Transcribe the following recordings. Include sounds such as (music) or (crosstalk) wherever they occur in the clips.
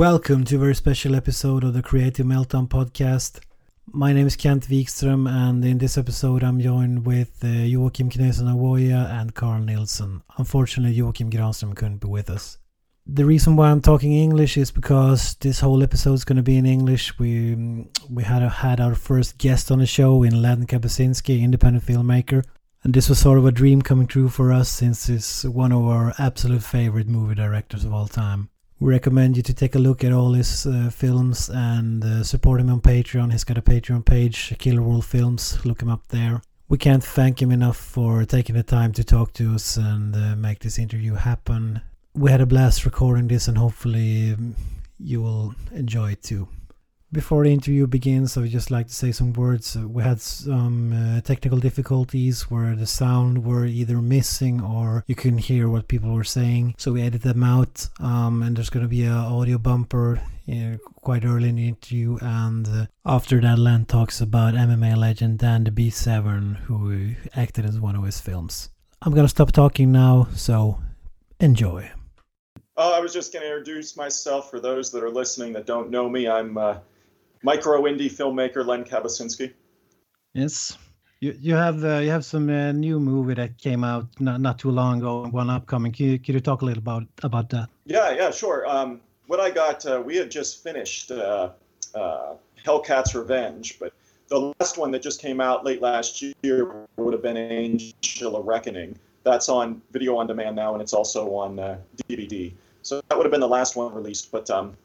Welcome to a very special episode of the Creative Meltdown podcast. My name is Kent Wikström, and in this episode, I'm joined with uh, Joakim Knesen Awoya and Carl Nilsson. Unfortunately, Joakim Granström couldn't be with us. The reason why I'm talking English is because this whole episode is going to be in English. We we had had our first guest on the show in Len Kabasinski, independent filmmaker, and this was sort of a dream coming true for us since he's one of our absolute favorite movie directors of all time. We recommend you to take a look at all his uh, films and uh, support him on Patreon. He's got a Patreon page, Killer World Films. Look him up there. We can't thank him enough for taking the time to talk to us and uh, make this interview happen. We had a blast recording this, and hopefully, um, you will enjoy it too. Before the interview begins, I would just like to say some words. Uh, we had some uh, technical difficulties where the sound were either missing or you couldn't hear what people were saying. So we edited them out, um, and there's going to be an audio bumper you know, quite early in the interview. And uh, after that, Len talks about MMA legend Dan the Beast Severn, who acted in one of his films. I'm going to stop talking now, so enjoy. Oh, I was just going to introduce myself for those that are listening that don't know me. I'm uh, micro indie filmmaker Len Kabasinski. Yes, you you have uh, you have some uh, new movie that came out not, not too long ago, one upcoming. Can you, can you talk a little about about that? Yeah, yeah, sure. Um, what I got, uh, we had just finished uh, uh, Hellcat's Revenge, but the last one that just came out late last year would have been Angel of Reckoning. That's on video on demand now, and it's also on DVD. Uh, so that would have been the last one released, but um,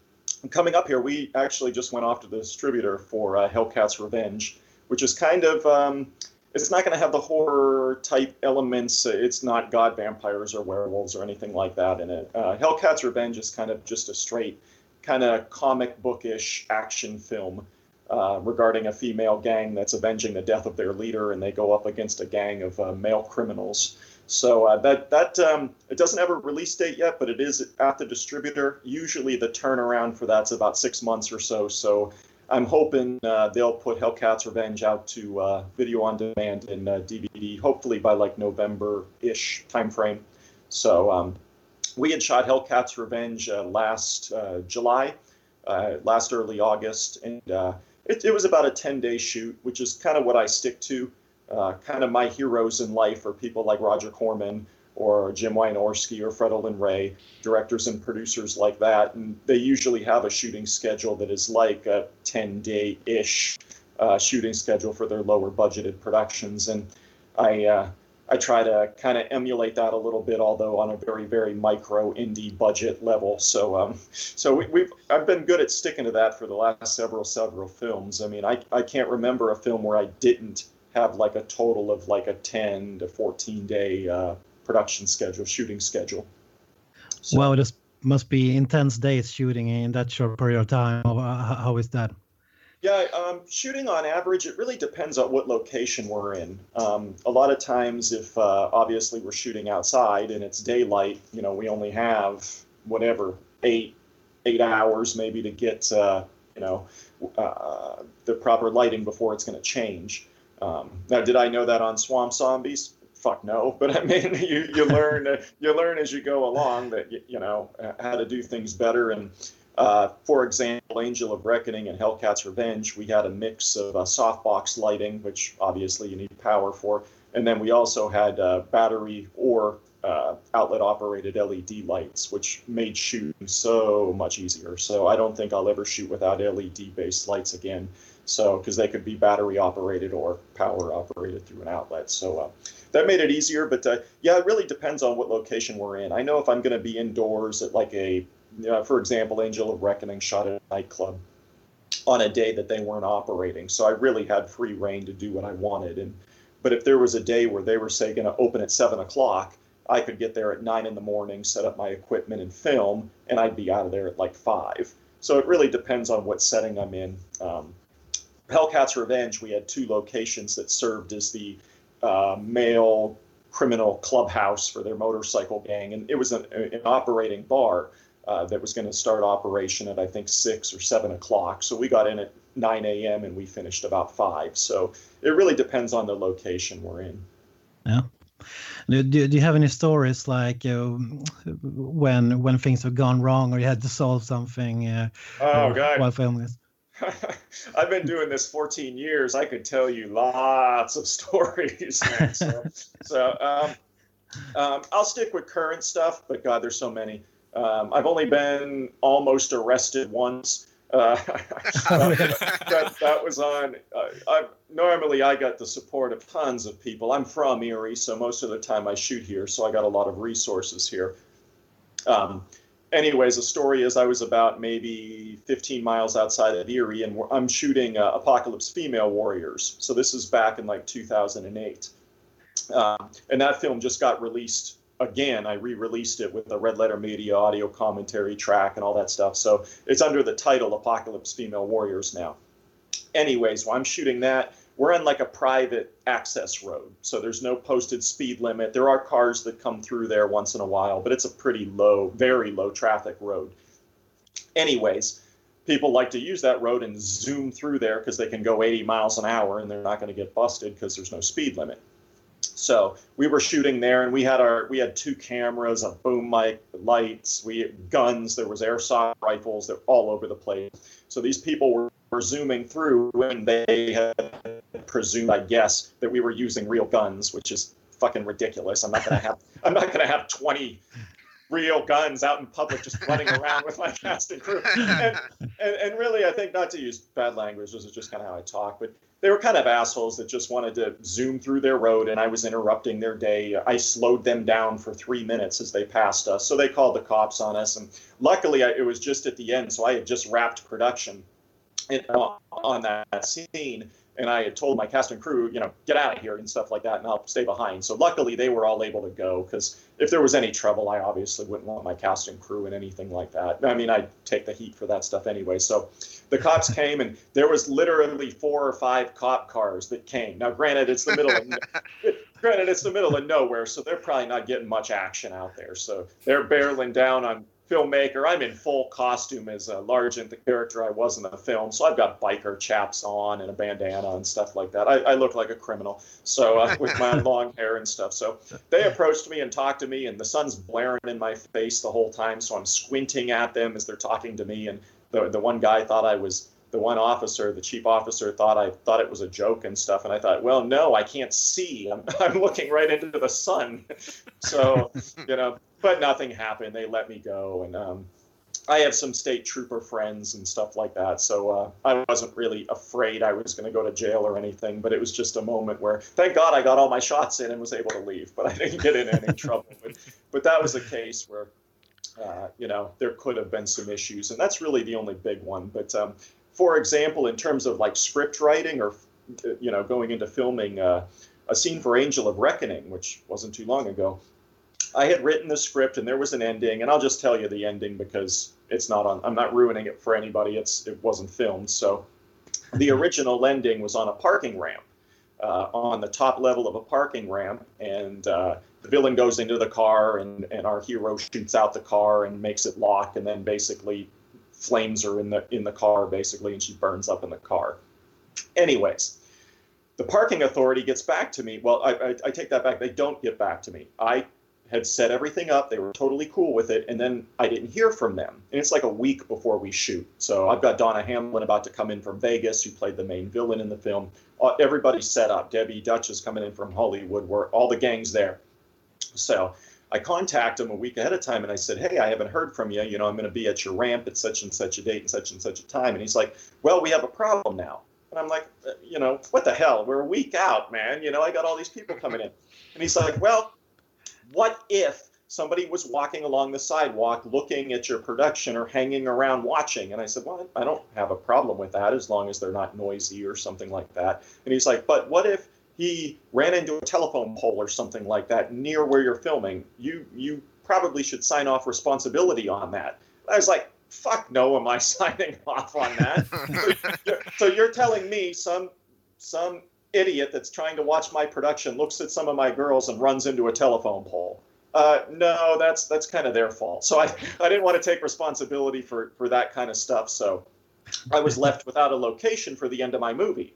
coming up here, we actually just went off to the distributor for uh, Hellcat's Revenge, which is kind of um, it's not going to have the horror type elements. It's not god vampires or werewolves or anything like that in it. Uh, Hellcat's Revenge is kind of just a straight kind of comic bookish action film uh, regarding a female gang that's avenging the death of their leader, and they go up against a gang of uh, male criminals. So uh, that that um, it doesn't have a release date yet, but it is at the distributor. Usually the turnaround for that's about six months or so. So I'm hoping uh, they'll put Hellcat's Revenge out to uh, video on demand and DVD, uh, hopefully by like November-ish timeframe. So um, we had shot Hellcat's Revenge uh, last uh, July, last early August, and it, it was about a 10-day shoot, which is kind of what I stick to uh, kind of my heroes in life are people like Roger Corman or Jim Wynorski or Fred Olen Ray, directors and producers like that. And they usually have a shooting schedule that is like a 10 day ish uh, shooting schedule for their lower budgeted productions. And I, uh, I try to kind of emulate that a little bit, although on a very, very micro indie budget level. So, um, so we, have I've been good at sticking to that for the last several, several films. I mean, I, I can't remember a film where I didn't have like a total of like a 10 to 14 day uh, production schedule, shooting schedule. So, well, this must be intense days shooting in that short period of time. How is that? Yeah, um, shooting on average, it really depends on what location we're in. Um, a lot of times, if uh, obviously we're shooting outside and it's daylight, you know, we only have whatever eight eight hours maybe to get uh, you know uh, the proper lighting before it's going to change. Um, now, did I know that on Swamp Zombies? Fuck no. (laughs) But I mean, you, you learn (laughs) you learn as you go along that you, you know how to do things better. And uh, for example, Angel of Reckoning and Hellcat's Revenge, we had a mix of uh, softbox lighting, which obviously you need power for, and then we also had uh, battery or uh, outlet operated LED lights, which made shooting so much easier. So I don't think I'll ever shoot without LED based lights again. So, because they could be battery operated or power operated through an outlet. So uh, that made it easier. But uh, yeah, it really depends on what location we're in. I know if I'm going to be indoors at like a, you know, for example, Angel of Reckoning shot at a nightclub on a day that they weren't operating. So I really had free reign to do what I wanted. And but if there was a day where they were say going to open at seven o'clock I could get there at nine in the morning, set up my equipment and film, and I'd be out of there at like five. So it really depends on what setting I'm in. Um, Hellcat's Revenge, we had two locations that served as the uh, male criminal clubhouse for their motorcycle gang, and it was an, an operating bar uh, that was going to start operation at I think six or seven o'clock. So we got in at 9 a.m. and we finished about five. So it really depends on the location we're in. Yeah. Do, do, do you have any stories like uh, when when things have gone wrong or you had to solve something? Uh, oh God! While filming this? (laughs) I've been doing this 14 years. I could tell you lots of (laughs) stories. so, so um, um, I'll stick with current stuff, but God, there's so many. Um, I've only been almost arrested once. Uh, (laughs) that, that, was on. Uh, I, normally, I got the support of tons of people. I'm from Erie, so most of the time I shoot here, so I got a lot of resources here. Um, anyways, the story is I was about maybe 15 miles outside of Erie, and I'm shooting uh, Apocalypse Female Warriors. So this is back in like 2008, um, and that film just got released again. I re-released it with the Red Letter Media audio commentary track and all that stuff. So it's under the title Apocalypse Female Warriors now. Anyways, while I'm shooting that, we're on like a private access road. So there's no posted speed limit. There are cars that come through there once in a while, but it's a pretty low, very low traffic road. Anyways, people like to use that road and zoom through there because they can go 80 miles an hour and they're not going to get busted because there's no speed limit. So we were shooting there, and we had our we had two cameras, a boom mic, lights, we guns. There was airsoft rifles. They're all over the place. So these people were, were zooming through, when they had presumed, I guess, that we were using real guns, which is fucking ridiculous. I'm not gonna have (laughs) I'm not gonna have 20 real guns out in public just running around with my cast and crew. And, and, and, really, I think not to use bad language, this is just kind of how I talk, but they were kind of assholes that just wanted to zoom through their road and I was interrupting their day. I slowed them down for three minutes as they passed us. So they called the cops on us. And luckily, I, it was just at the end. So I had just wrapped production on that scene and I had told my cast and crew, you know, get out of here and stuff like that, and I'll stay behind. So luckily, they were all able to go because if there was any trouble, I obviously wouldn't want my cast and crew and anything like that. I mean, I'd take the heat for that stuff anyway. So the cops (laughs) came, and there was literally four or five cop cars that came. Now, granted, it's the middle of (laughs) granted it's the middle of nowhere, so they're probably not getting much action out there. So they're barreling down on filmmaker. I'm in full costume as a Largent, the character I was in the film. So I've got biker chaps on and a bandana and stuff like that. I, I look like a criminal. So uh, (laughs) with my long hair and stuff. So they approached me and talked to me, and the sun's blaring in my face the whole time. So I'm squinting at them as they're talking to me. And the the one guy thought I was the one officer, the chief officer, thought I thought it was a joke and stuff, and I thought, well, no, I can't see. I'm, (laughs) I'm looking right into the sun, (laughs) so you know. But nothing happened. They let me go, and um, I have some state trooper friends and stuff like that, so uh, I wasn't really afraid I was going to go to jail or anything. But it was just a moment where, thank God, I got all my shots in and was able to leave, but I didn't get in any trouble. But, but that was a case where uh, you know, there could have been some issues, and that's really the only big one. But um, for example, in terms of like script writing or you know going into filming uh, a scene for Angel of Reckoning, which wasn't too long ago, I had written the script and there was an ending, and I'll just tell you the ending because it's not on. I'm not ruining it for anybody. It's it wasn't filmed, so the original ending was on a parking ramp. Uh, on the top level of a parking ramp, and uh, the villain goes into the car, and, and our hero shoots out the car and makes it lock, and then basically flames are in the in the car basically, and she burns up in the car. Anyways, the parking authority gets back to me. Well, I, I, I take that back. They don't get back to me. I had set everything up. They were totally cool with it, and then I didn't hear from them. And it's like a week before we shoot. So I've got Donna Hamblin about to come in from Vegas, who played the main villain in the film. Uh, everybody's set up. Debbie Dutch is coming in from Hollywood. We're all the gangs there. So I contact him a week ahead of time and I said, Hey, I haven't heard from you. You know, I'm going to be at your ramp at such and such a date and such and such a time. And he's like, Well, we have a problem now. And I'm like, uh, You know, what the hell? We're a week out, man. You know, I got all these people coming in. And he's like, Well, what if somebody was walking along the sidewalk looking at your production or hanging around watching? And I said, Well, I don't have a problem with that as long as they're not noisy or something like that. And he's like, But what if he ran into a telephone pole or something like that near where you're filming. You you probably should sign off responsibility on that. I was like, fuck no, am I (laughs) signing off on that? so, you're telling me some some idiot that's trying to watch my production looks at some of my girls and runs into a telephone pole. Uh, no, that's that's kind of their fault. So I, I didn't want to take responsibility for, for that kind of stuff. So I was left without a location for the end of my movie.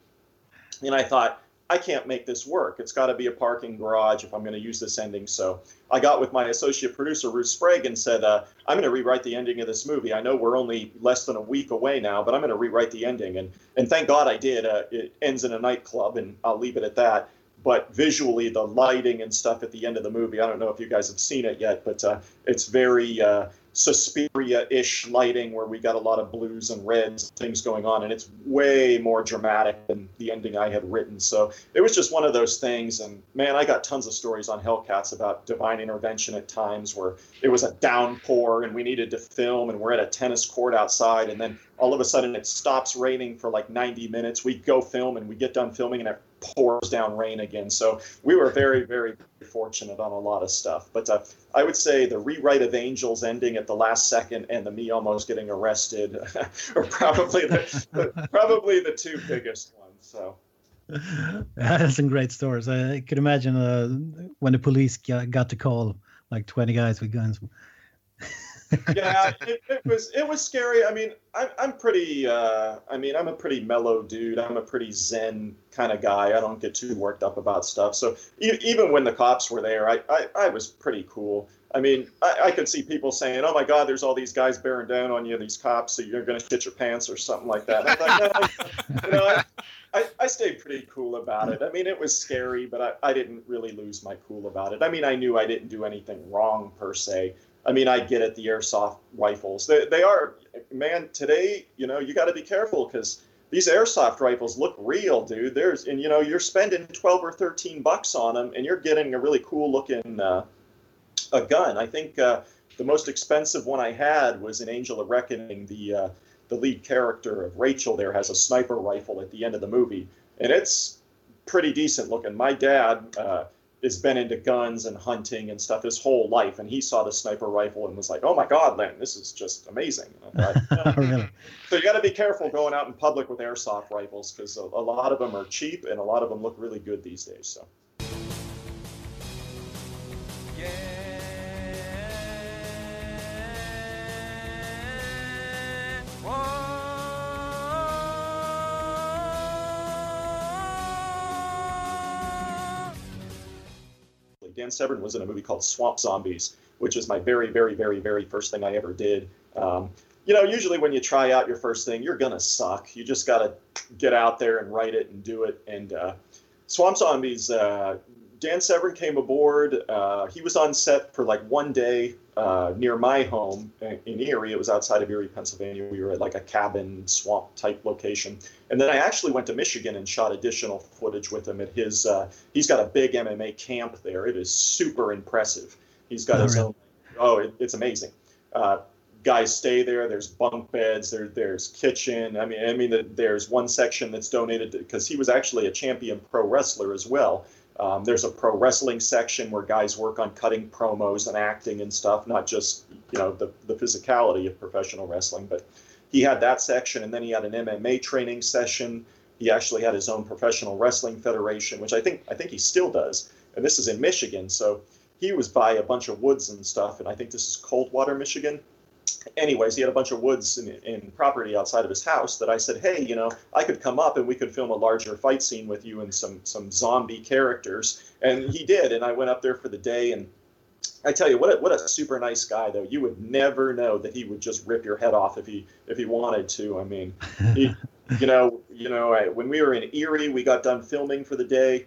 And I thought, I can't make this work. It's got to be a parking garage if I'm going to use this ending. So I got with my associate producer, Ruth Sprague, and said, uh, I'm going to rewrite the ending of this movie. I know we're only less than a week away now, but I'm going to rewrite the ending. And, and thank God I did. Uh, it ends in a nightclub, and I'll leave it at that. But visually, the lighting and stuff at the end of the movie, I don't know if you guys have seen it yet, but uh, it's very uh, Suspiria-ish lighting where we got a lot of blues and reds things going on, and it's way more dramatic than the ending I had written. So it was just one of those things. And man, I got tons of stories on Hellcats about divine intervention at times where it was a downpour and we needed to film, and we're at a tennis court outside, and then all of a sudden it stops raining for like 90 minutes. We go film, and we get done filming, and it pours down rain again. So we were very, very fortunate on a lot of stuff. But uh, I would say the rewrite of Angels ending at the last second and the me almost getting arrested (laughs) are probably the, the, probably the two biggest ones. So. That's (laughs) some great stories. I could imagine uh, when the police got, the call, like 20 guys with guns yeah, it, it, was it was scary. I mean, I'm I'm pretty. Uh, I mean, I'm a pretty mellow dude. I'm a pretty zen kind of guy. I don't get too worked up about stuff. So e- even when the cops were there, I, I, I was pretty cool. I mean, I, I, could see people saying, "Oh my God, there's all these guys bearing down on you, these cops, so you're going to shit your pants or something like that." I'm like, no, you know, I, I, I, stayed pretty cool about it. I mean, it was scary, but I, I didn't really lose my cool about it. I mean, I knew I didn't do anything wrong per se. I mean, I get it, the airsoft rifles. They, they are, man, today, you know, you got to be careful because these airsoft rifles look real, dude. There's, and you know, you're spending 12 or 13 bucks on them and you're getting a really cool looking uh, a gun. I think uh, the most expensive one I had was an Angel of Reckoning. The, uh, the lead character of Rachel there has a sniper rifle at the end of the movie, and it's pretty decent looking. My dad, uh, has been into guns and hunting and stuff his whole life, and he saw the sniper rifle and was like, "Oh my God, Len, this is just amazing." Thought, (laughs) oh, really? So you got to be careful going out in public with airsoft rifles because a, a, lot of them are cheap and a lot of them look really good these days. So. Yeah. Dan Severn was in a movie called Swamp Zombies, which is my very, very, very, very first thing I ever did. Um, you know, usually when you try out your first thing, you're gonna suck. You just gotta get out there and write it and do it. And uh, Swamp Zombies, uh, Dan Severn came aboard. Uh, he was on set for like one day uh, near my home in Erie. It was outside of Erie, Pennsylvania. We were at like a cabin swamp type location. And then I actually went to Michigan and shot additional footage with him at his. Uh, he's got a big MMA camp there. It is super impressive. He's got oh, his really? own. Oh, it, it's amazing. Uh, guys stay there. There's bunk beds. There, there's kitchen. I mean, I mean, that there's one section that's donated because he was actually a champion pro wrestler as well. Um, there's a pro wrestling section where guys work on cutting promos and acting and stuff, not just you know the the physicality of professional wrestling. But he had that section, and then he had an MMA training session. He actually had his own professional wrestling federation, which I think I think he still does. And this is in Michigan, so he was by a bunch of woods and stuff. And I think this is Coldwater, Michigan anyways, he had a bunch of woods and, property outside of his house that I said, hey, you know, I could come up and we could film a larger fight scene with you and some some zombie characters. And he did, and I went up there for the day and. I tell you what, a, what a super nice guy though. You would never know that he would just rip your head off if he if he wanted to. I mean, he, you know, you know, I, when we were in Erie, we got done filming for the day.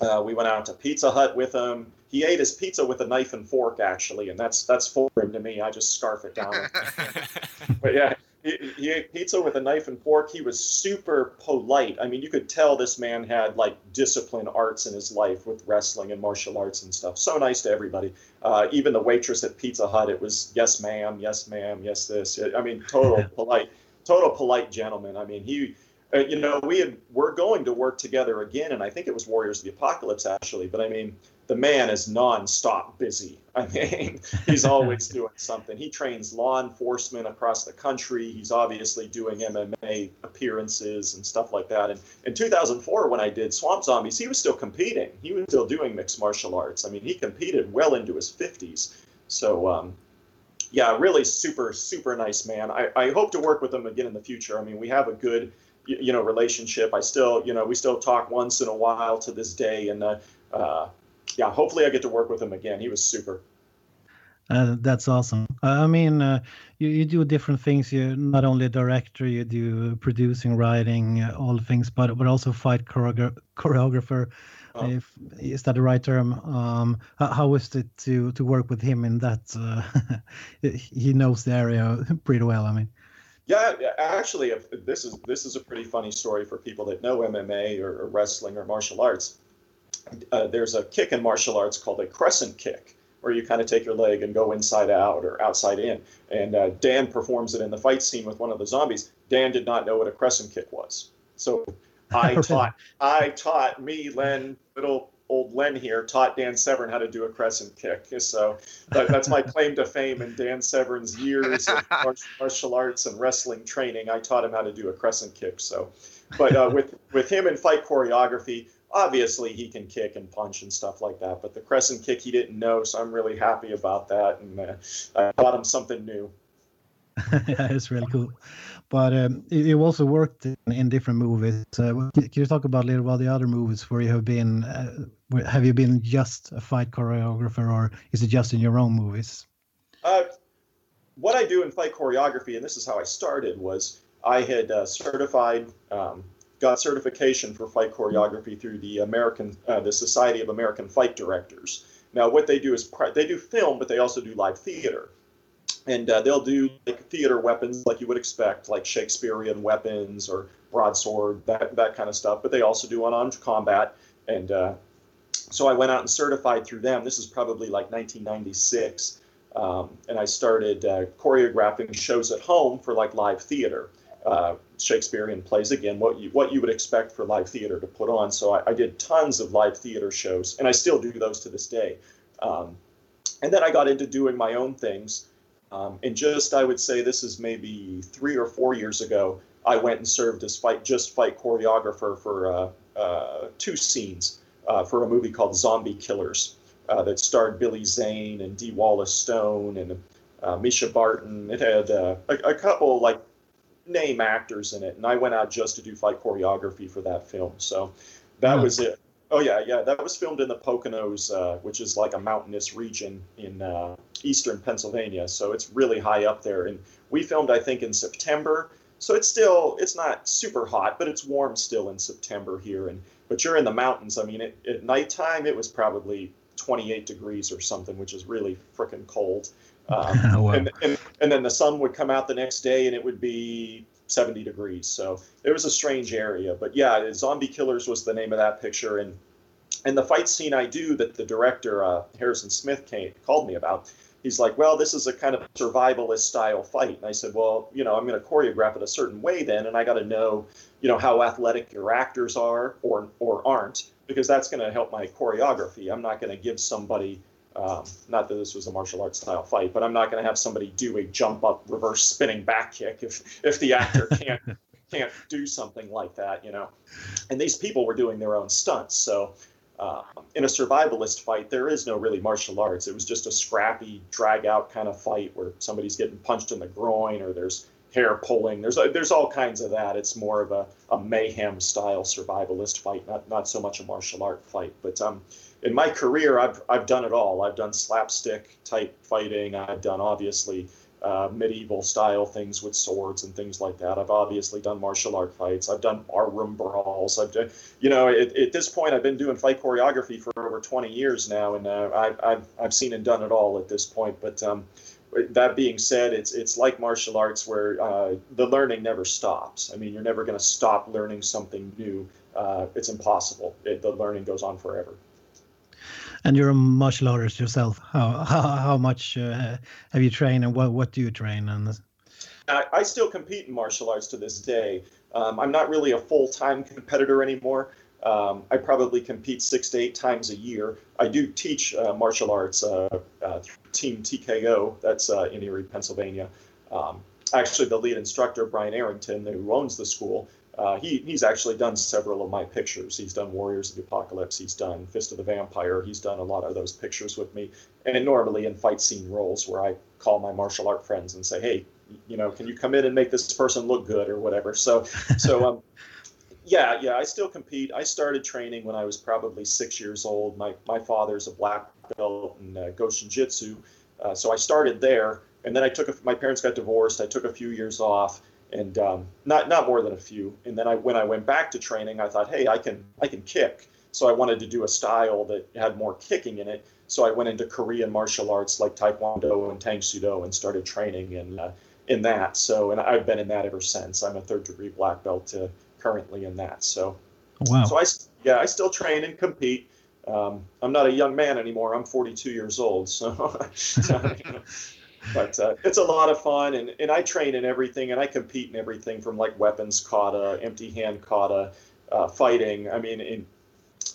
Uh, we went out to Pizza Hut with him he ate his pizza with a knife and fork actually, and that's that's foreign to me. I just scarf it down. (laughs) but yeah, he, he, ate pizza with a knife and fork. He was super polite. I mean, you could tell this man had like discipline arts in his life with wrestling and martial arts and stuff. So nice to everybody. Uh, even the waitress at Pizza Hut, it was yes, ma'am, yes, ma'am, yes, this. I mean, total (laughs) polite, total polite gentleman. I mean, he uh, you know, we had we're going to work together again, and I think it was Warriors of the Apocalypse actually. But I mean, the man is nonstop busy. I mean, (laughs) he's always (laughs) doing something. He trains law enforcement across the country. He's obviously doing MMA appearances and stuff like that. And in 2004, when I did Swamp Zombies, he was still competing. He was still doing mixed martial arts. I mean, he competed well into his 50s. So, um, yeah, really super, super nice man. I, I hope to work with him again in the future. I mean, we have a good, you know, relationship. I still, you know, we still talk once in a while to this day. And, uh, uh, yeah, hopefully I get to work with him again. He was super. Uh, that's awesome. I mean, uh, you, you do different things. You're not only a director, you do producing, writing, uh, all things, but but also fight choreogra- choreographer. Oh. If, is that the right term? Um, how, how was it to to work with him in that? Uh, (laughs) he knows the area (laughs) pretty well. I mean. Yeah, actually, this is this is a pretty funny story for people that know MMA or, or wrestling or martial arts uh, there's a kick in martial arts called a crescent kick, where you kind of take your leg and go inside out or outside in. And uh, Dan performs it in the fight scene with one of the zombies. Dan did not know what a crescent kick was, so (laughs) I taught I taught me Len little old Len here taught Dan Severn how to do a crescent kick. So that, that's my claim to fame in Dan Severn's years of (laughs) martial arts and wrestling training. I taught him how to do a crescent kick. So, but uh, with with him in fight choreography, obviously he can kick and punch and stuff like that. But the crescent kick he didn't know, so I'm really happy about that, and uh, I taught him something new. (laughs) yeah, it's really cool. But um, you also worked in, in different movies. Uh, can you talk about a little about the other movies where you have been? Uh, have you been just a fight choreographer, or is it just in your own movies? Uh, what I do in fight choreography, and this is how I started, was I had uh, certified um, got certification for fight choreography through the American, uh, the Society of American Fight Directors. Now, what they do is they do film, but they also do live theater, and uh, they'll do like theater weapons, like you would expect, like Shakespearean weapons or broadsword, that that kind of stuff. But they also do unarmed combat, and uh, so I went out and certified through them. This is probably like 1996. Um, and I started uh, choreographing shows at home for like live theater uh, Shakespearean plays again, what you what you would expect for live theater to put on. So I, I did tons of live theater shows, and I still do those to this day. Um, and then I got into doing my own things. Um, and just I would say this is maybe three or four years ago, I went and served as fight just fight choreographer for uh, uh, two scenes uh, for a movie called Zombie Killers uh, that starred Billy Zane and Dee Wallace Stone and uh, Mischa Barton. It had uh, a, a couple like name actors in it, and I went out just to do fight choreography for that film. So that was it. Oh yeah, yeah, that was filmed in the Poconos, uh, which is like a mountainous region in uh, eastern Pennsylvania. So it's really high up there, and we filmed I think in September. So it's still it's not super hot, but it's warm still in September here. And but you're in the mountains. I mean, it, at nighttime it was probably 28 degrees or something, which is really freaking cold. Um, (laughs) wow. and, and, and then the sun would come out the next day and it would be 70 degrees. So it was a strange area. But yeah, Zombie Killers was the name of that picture. And and the fight scene I do that the director uh, Harrison Smith came, called me about, he's like, well, this is a kind of survivalist style fight. And I said, well, you know, I'm going to choreograph it a certain way then, and I got to know, you know, how athletic your actors are or or aren't, because that's going to help my choreography. I'm not going to give somebody um, not that this was a martial arts style fight, but I'm not going to have somebody do a jump up, reverse spinning back kick if if the actor can't (laughs) can't do something like that, you know. And these people were doing their own stunts, so. Uh, in a survivalist fight, there is no really martial arts. It was just a scrappy, drag out kind of fight where somebody's getting punched in the groin or there's hair pulling. There's there's all kinds of that. It's more of a, a mayhem style survivalist fight, not not so much a martial art fight. But um, in my career, I've I've done it all. I've done slapstick type fighting. I've done obviously uh, medieval style things with swords and things like that. I've obviously done martial art fights. I've done barroom brawls. I've done, you know, at, at this point, I've been doing fight choreography for over 20 years now, and uh, I've, I've I've seen and done it all at this point. But um, that being said, it's it's like martial arts where uh, the learning never stops. I mean, you're never going to stop learning something new. Uh, it's impossible. It, the learning goes on forever. And you're a martial artist yourself. How how, how much uh, have you trained, and what what do you train? And I, I still compete in martial arts to this day. Um, I'm not really a full time (laughs) competitor anymore. Um, I probably compete six to eight times a year. I do teach uh, martial arts, uh, uh, Team TKO, that's uh, in Erie, Pennsylvania. Um, actually, the lead instructor, Brian Arrington, who owns the school, uh, he, he's actually done several of my pictures. He's done Warriors of the Apocalypse, he's done Fist of the Vampire, he's done a lot of those pictures with me. And normally in fight scene roles where I call my martial art friends and say, hey, you know, can you come in and make this person look good or whatever? So, so um, (laughs) yeah, yeah, I still compete. I started training when I was probably six years old. My my father's a black belt in uh, Goshin Jitsu, uh, so I started there. And then I took a, my parents got divorced. I took a few years off, and um, not not more than a few. And then I when I went back to training, I thought, hey, I can I can kick. So I wanted to do a style that had more kicking in it. So I went into Korean martial arts like Taekwondo and Tang Soo Do and started training in uh, in that. So and I've been in that ever since. I'm a third degree black belt. Uh, currently in that. So, wow. So I yeah I still train and compete. Um, I'm not a young man anymore. I'm 42 years old. So, (laughs) but uh, it's a lot of fun, and, and I train in everything, and I compete in everything from like weapons kata, empty hand kata, uh, fighting. I mean, in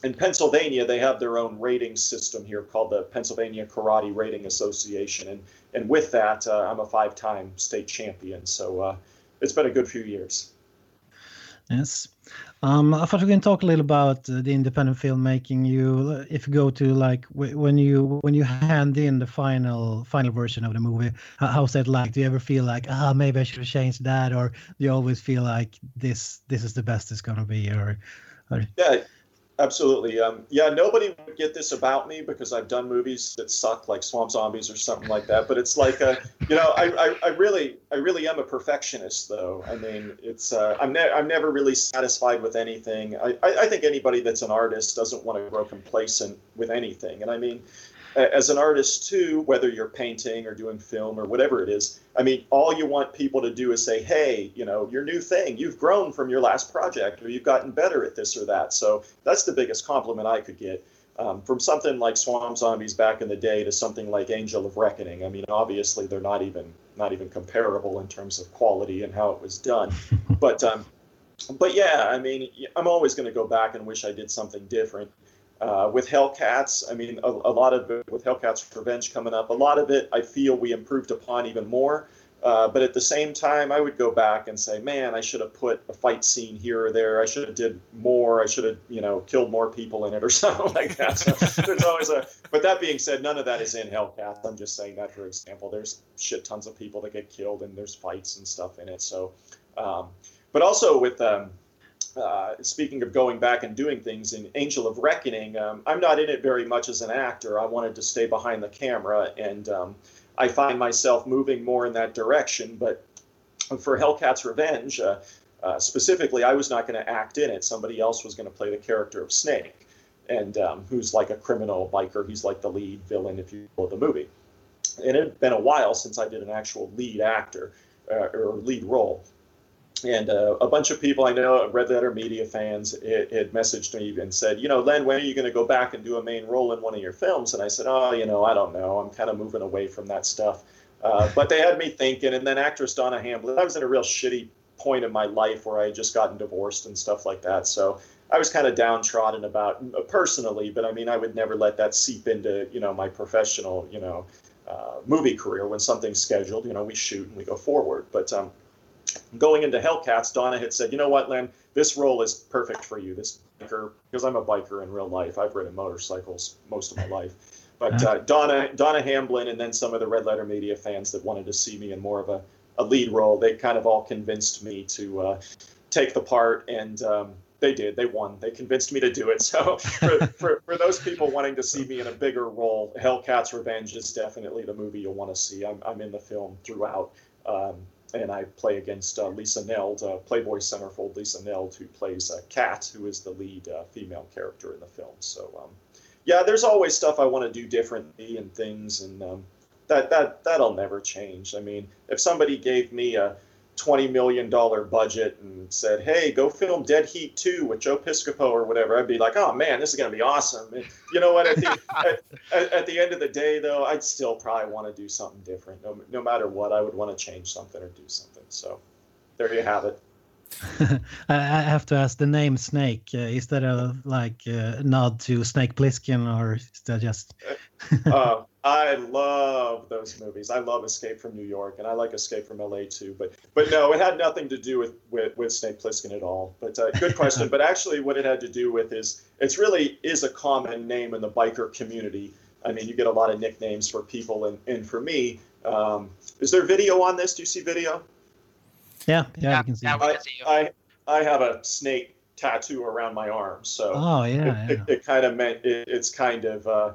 in Pennsylvania, they have their own rating system here called the Pennsylvania Karate Rating Association, and and with that, uh, I'm a five-time state champion. So uh, it's been a good few years. Yes. Um, I thought we can talk a little about uh, the independent filmmaking. You, if you go to like when you when you hand in the final final version of the movie, how's that like? Do you ever feel like ah maybe I should have changed that, or do you always feel like this this is the best it's gonna be, or, or... yeah, Absolutely. Um, yeah, nobody would get this about me because I've done movies that suck, like Swamp Zombies or something like that. But it's like, you know, I, I, I, really, I really am a perfectionist, though. I mean, it's, uh, I'm, ne- I'm never really satisfied with anything. I, I, I think anybody that's an artist doesn't want to grow complacent with anything. And I mean, as an artist too, whether you're painting or doing film or whatever it is, I mean, all you want people to do is say, "Hey, you know, your new thing, you've grown from your last project, or you've gotten better at this or that." So that's the biggest compliment I could get. Um, from something like Swamp Zombies back in the day to something like Angel of Reckoning. I mean, obviously they're not even not even comparable in terms of quality and how it was done. (laughs) but um, but yeah, I mean, I'm always going to go back and wish I did something different. Uh, with Hellcats, I mean, a, a, lot of it, with Hellcats Revenge coming up, a lot of it I feel we improved upon even more. Uh, but at the same time, I would go back and say, man, I should have put a fight scene here or there. I should have did more. I should have, you know, killed more people in it or (laughs) something like that. So there's always a. But that being said, none of that is in Hellcats. I'm just saying that for example. There's shit tons of people that get killed and there's fights and stuff in it. So, um, but also with um, uh, speaking of going back and doing things in Angel of Reckoning, um, I'm not in it very much as an actor. I wanted to stay behind the camera, and um, I find myself moving more in that direction. But for Hellcat's Revenge, uh, uh, specifically, I was not going to act in it. Somebody else was going to play the character of Snake, and um, who's like a criminal biker. He's like the lead villain, if you will, of the movie. And it had been a while since I did an actual lead actor uh, or lead role and uh, a bunch of people I know, Red Letter Media fans, had messaged me and said, you know, Len, when are you going to go back and do a main role in one of your films? And I said, oh, you know, I don't know. I'm kind of moving away from that stuff. Uh, but they had me thinking. And then actress Donna Hamblin, I was in a real shitty point in my life where I had just gotten divorced and stuff like that. So I was kind of downtrodden about personally, but I mean, I would never let that seep into, you know, my professional, you know, uh, movie career. When something's scheduled, you know, we shoot and we go forward. But um, going into Hellcats, Donna had said, you know what, Len, this role is perfect for you. This biker, because I'm a biker in real life. I've ridden motorcycles most of my life. But uh, Donna, Donna Hamblin, and then some of the Red Letter Media fans that wanted to see me in more of a, a lead role, they kind of all convinced me to uh, take the part, and um, they did. They won. They convinced me to do it. (laughs) So for, for, for, those people wanting to see me in a bigger role, Hellcats Revenge is definitely the movie you'll want to see. I'm, I'm in the film throughout. Um, and I play against uh, Lisa Neld, uh, Playboy centerfold Lisa Neld, who plays uh, Kat, who is the lead uh, female character in the film. So, um, yeah, there's always stuff I want to do differently and things, and um, that that that'll never change. I mean, if somebody gave me a twenty million dollar budget and said, "Hey, go film Dead Heat 2 with Joe Piscopo or whatever," I'd be like, "Oh man, this is gonna be awesome." And you know what? (laughs) At the, at, at, the end of the day, though, I'd still probably want to do something different. No, no matter what, I would want to change something or do something. So, there you have it. (laughs) I have to ask the name Snake. Uh, is that a like uh, nod to Snake Plissken, or is that just? uh, (laughs) I love those movies. I love Escape from New York, and I like Escape from LA too. But but no, it had nothing to do with with, with Snake Plissken at all. But uh, good question. (laughs) but actually, what it had to do with is it's really is a common name in the biker community. I mean, you get a lot of nicknames for people, and and for me, um, is there video on this? Do you see video? Yeah, yeah, yeah, can see. Yeah, I, I, I have a snake tattoo around my arm, so oh yeah, it, yeah. it, it kind of meant it, it's kind of uh,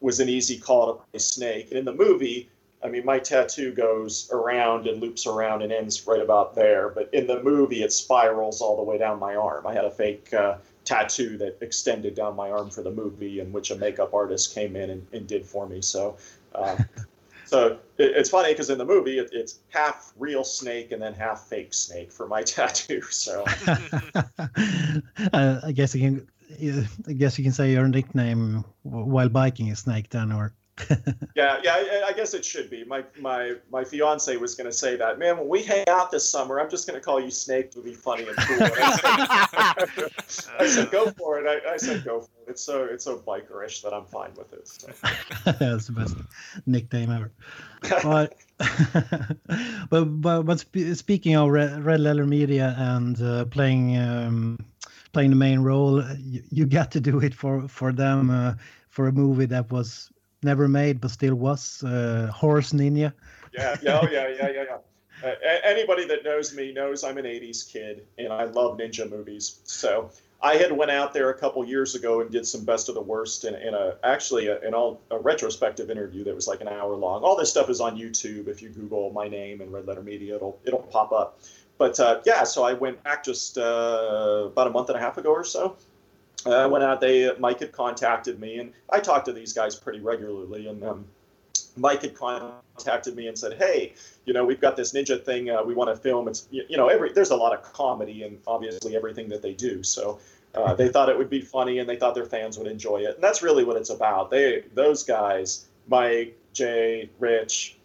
was an easy call to play snake. And in the movie, I mean, my tattoo goes around and loops around and ends right about there, but in the movie, it spirals all the way down my arm. I had a fake uh, tattoo that extended down my arm for the movie, in which a makeup artist came in and, and did for me. So. Uh, (laughs) So it, it's funny because in the movie it, it's half real snake and then half fake snake for my (laughs) tattoo. So (laughs) uh, I guess you can, I guess you can say your nickname while biking is Snake then, or (laughs) yeah, yeah, I, I, guess it should be. My my my fiance was going to say that. Man, when we hang out this summer, I'm just going to call you Snake to be funny and cool. And I, said, (laughs) I, said, go for it. I, I, said, go for it. It's so it's so bikerish that I'm fine with it. So. (laughs) That's the best nickname ever. but, but but but speaking of Red, Red Letter Media and uh, playing um, playing the main role, you, you, got to do it for for them uh, for a movie that was never made but still was uh, Horse Ninja. Yeah, yeah, oh, yeah, yeah, yeah, yeah. Uh, anybody that knows me knows I'm an '80s kid and I love ninja movies. So I had went out there a couple years ago and did some best of the worst in, in a actually a, in all, a retrospective interview that was like an hour long. All this stuff is on YouTube. If you Google my name and Red Letter Media, it'll it'll pop up. But uh, yeah, so I went back just uh, about a month and a half ago or so, I uh, went out. They Mike had contacted me, and I talked to these guys pretty regularly. And um, Mike had contacted me and said, "Hey, you know, we've got this ninja thing. Uh, we want to film. It's you know, every there's a lot of comedy and obviously everything that they do. So uh, they thought it would be funny, and they thought their fans would enjoy it. And that's really what it's about. They those guys, Mike, Jay, Rich,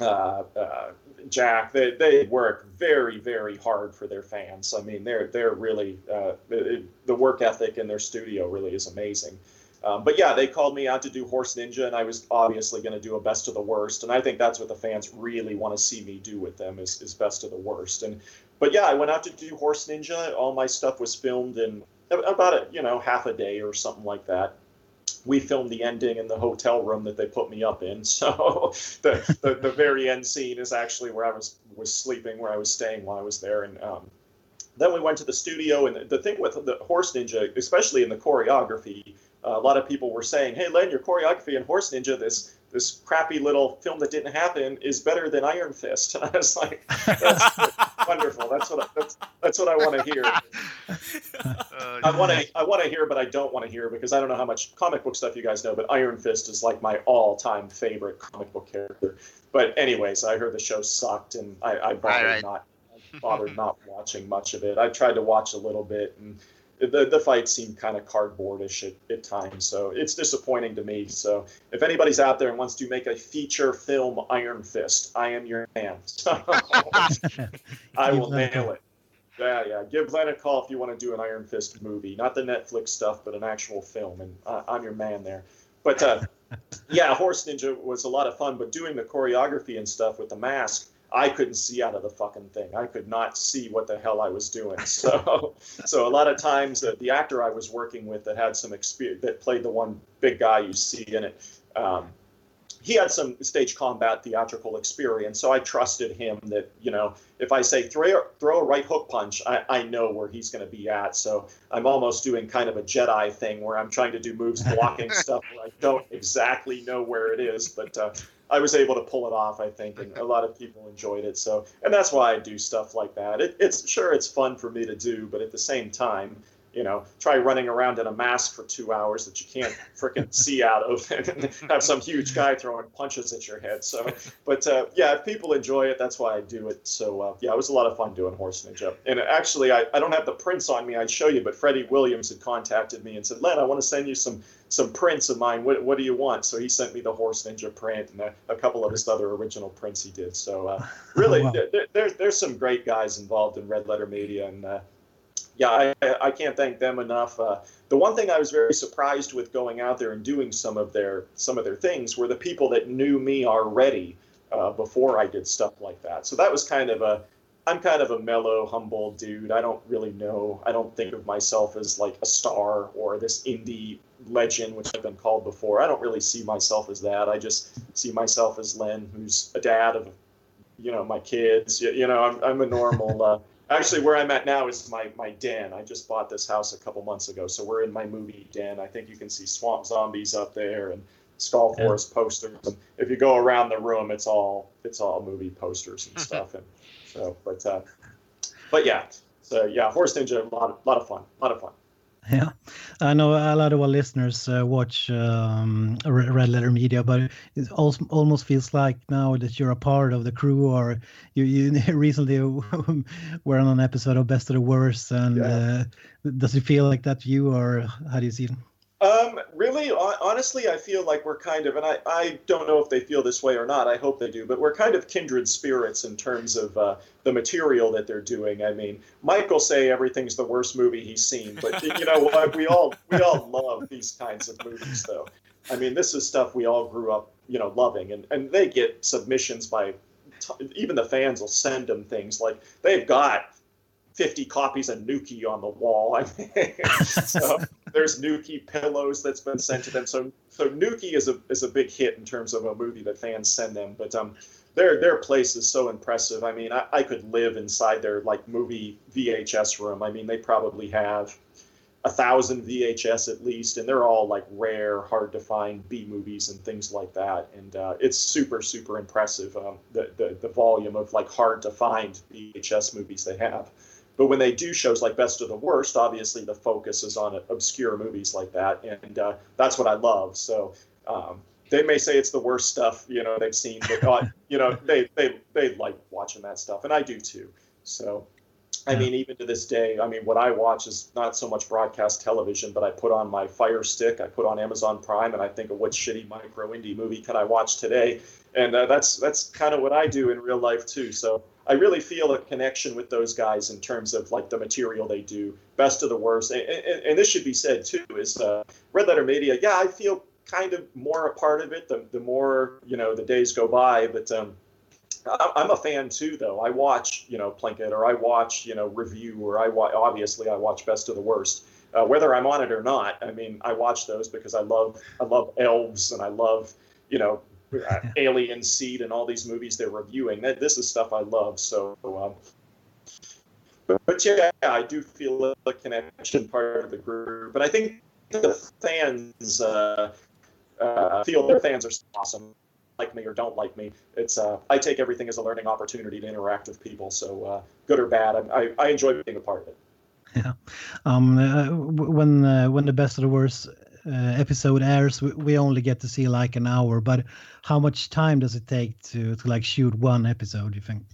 uh, uh, Jack, they, they work very, very hard for their fans. I mean, they're they're really uh, it, the work ethic in their studio really is amazing. Um, but yeah, they called me out to do Horse Ninja, and I was obviously going to do a best of the worst. And I think that's what the fans really want to see me do with them is, is best of the worst. And but yeah, I went out to do Horse Ninja. All my stuff was filmed in about a you know half a day or something like that we filmed the ending in the hotel room that they put me up in. (laughs) So the, the, the, very end scene is actually where I was was sleeping, where I was staying while I was there. And um, then we went to the studio. And the thing with the Horse Ninja, especially in the choreography, uh, a lot of people were saying, "Hey, Len, your choreography in Horse Ninja, this this crappy little film that didn't happen is better than Iron Fist. (laughs) And I was like, that's (laughs) wonderful. That's what I, that's that's what I want to hear. Uh, (laughs) I want to I want to hear, but I don't want to hear because I don't know how much comic book stuff you guys know. But Iron Fist is like my all-time favorite comic book character. But anyways, I heard the show sucked, and I, I bothered right. not bothered not watching much of it. I tried to watch a little bit and the, the fight seemed kind of cardboardish at, at times, so it's disappointing to me. So if anybody's out there and wants to make a feature film Iron Fist, I am your man. (laughs) I will nail it. Yeah, yeah. Give Len a call if you want to do an Iron Fist movie, not the Netflix stuff, but an actual film, and uh, I'm your man there. But uh, (laughs) yeah, Horse Ninja was a lot of fun, but doing the choreography and stuff with the mask I couldn't see out of the fucking thing. I could not see what the hell I was doing. (laughs) So, so a lot of times the, the actor I was working with that had some experience that played the one big guy you see in it, um, he had some stage combat theatrical experience. So I trusted him that you know if I say throw throw a right hook punch, I, I know where he's going to be at. So I'm almost doing kind of a Jedi thing where I'm trying to do moves blocking (laughs) stuff where I don't exactly know where it is, but. Uh, I was able to pull it off, I think, and a lot of people enjoyed it. So, and that's why I do stuff like that. It, it's sure it's fun for me to do, but at the same time, you know, try running around in a mask for two hours that you can't freaking (laughs) see out of, and have some huge guy throwing punches at your head. So, but uh, yeah, if people enjoy it, that's why I do it. So uh, yeah, it was a lot of fun doing Horse Ninja. And actually, I, I don't have the prints on me. I'd show you, but Freddie Williams had contacted me and said, Len, I want to send you some some prints of mine. What, what do you want? So he sent me the Horse Ninja print and a, a couple of his other original prints he did. So uh, (laughs) really, oh, wow. there, there, there's some great guys involved in Red Letter Media, and uh, yeah, I, I can't thank them enough. Uh, the one thing I was very surprised with going out there and doing some of their some of their things were the people that knew me already uh, before I did stuff like that. So that was kind of a I'm kind of a mellow, humble dude. I don't really know. I don't think of myself as like a star or this indie legend, which I've been called before. I don't really see myself as that. I just see myself as Len, who's a dad of, you know, my kids. You, you know, I'm, I'm a normal. Uh, actually, where I'm at now is my my den. I just bought this house a couple months ago, so we're in my movie den. I think you can see Swamp Zombies up there and Skull Forest posters. And if you go around the room, it's all it's all movie posters and stuff. and so, but uh, but yeah, so yeah, Horse Ninja, a lot of, lot of fun, a lot of fun. Yeah, I know a lot of our listeners uh, watch um, Red Letter Media, but it almost feels like now that you're a part of the crew, or you, you (laughs) recently (laughs) were on an episode of Best of the Worst, and yeah. uh, does it feel like that to you, or how do you see it? Um, really, honestly, I feel like we're kind of, and I, I don't know if they feel this way or not. I hope they do, but we're kind of kindred spirits in terms of uh, the material that they're doing. I mean, Mike will say everything's the worst movie he's seen, but you know what? We all we all (laughs) love these kinds of movies, though. I mean, this is stuff we all grew up, you know, loving, and and they get submissions by, even the fans will send them things like they've got 50 copies of Nukie on the wall. I mean, (laughs) so there's Nukie pillows that's been sent to them. So so Nukie is a is a big hit in terms of a movie that fans send them. But um, their their place is so impressive. I mean, I, I could live inside their like movie VHS room. I mean, they probably have a thousand VHS at least, and they're all like rare, hard to find B movies and things like that. And uh, it's super, super impressive um, the, the the volume of like hard to find VHS movies they have. But when they do shows like Best of the Worst, obviously the focus is on obscure movies like that, and uh, that's what I love. So um, they may say it's the worst stuff you know they've seen, but uh, (laughs) you know they they they like watching that stuff, and I do too. So. I mean, even to this day, I mean, what I watch is not so much broadcast television, but I put on my Fire Stick, I put on Amazon Prime, and I think of what shitty micro indie movie can I watch today, and uh, that's that's kind of what I do in real life too. So I really feel a connection with those guys in terms of like the material they do, best of the worst. And, and, and this should be said too: is uh, Red Letter Media. Yeah, I feel kind of more a part of it the, the more you know the days go by. But um, I'm a fan too, though. I watch you know Plinkett or I watch you know Review or I watch obviously I watch Best of the Worst. Uh, whether I'm on it or not, I mean I watch those because I love I love elves and I love you know Alien Seed and all these movies they're reviewing. That this is stuff I love. So, um, but, but yeah, I do feel a connection part of the group. But I think the fans uh, uh, feel their fans are awesome. Like me or don't like me, it's uh, I take everything as a learning opportunity to interact with people. So uh, good or bad, I, I, enjoy being a part of it. Yeah, um, uh, when uh, when the best of the worst uh, episode airs, we, we only get to see like an hour. But how much time does it take to to like shoot one episode? You think?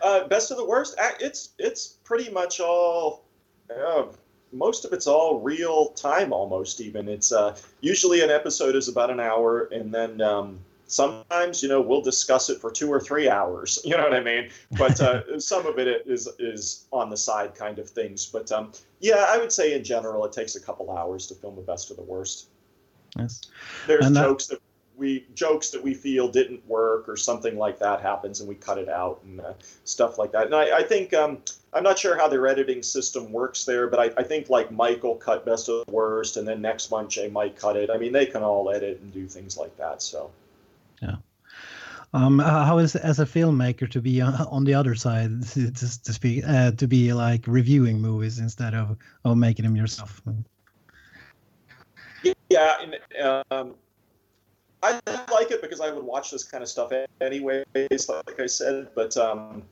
Uh, best of the worst. It's it's pretty much all. Uh, most of it's all real time, almost even. It's uh, usually an episode is about an hour, and then um, sometimes you know we'll discuss it for two or three hours (laughs) you know what i mean? But uh, (laughs) some of it is is on the side kind of things but um, yeah i would say in general it takes a couple hours to film the best of the worst. Yes. There's and jokes that, that we jokes that we feel didn't work or something like that happens and we cut it out and uh, stuff like that. And i, I think um, i'm not sure how their editing system works there but I, I think like michael cut best of the worst and then next month jay might cut it. I mean they can all edit and do things like that so. Um, how is as a filmmaker to be on the other side, (laughs) to, to speak, uh, to be like reviewing movies instead of of making them yourself? Yeah, and, um, I like it because I would watch this kind of stuff anyways, like I said. But um,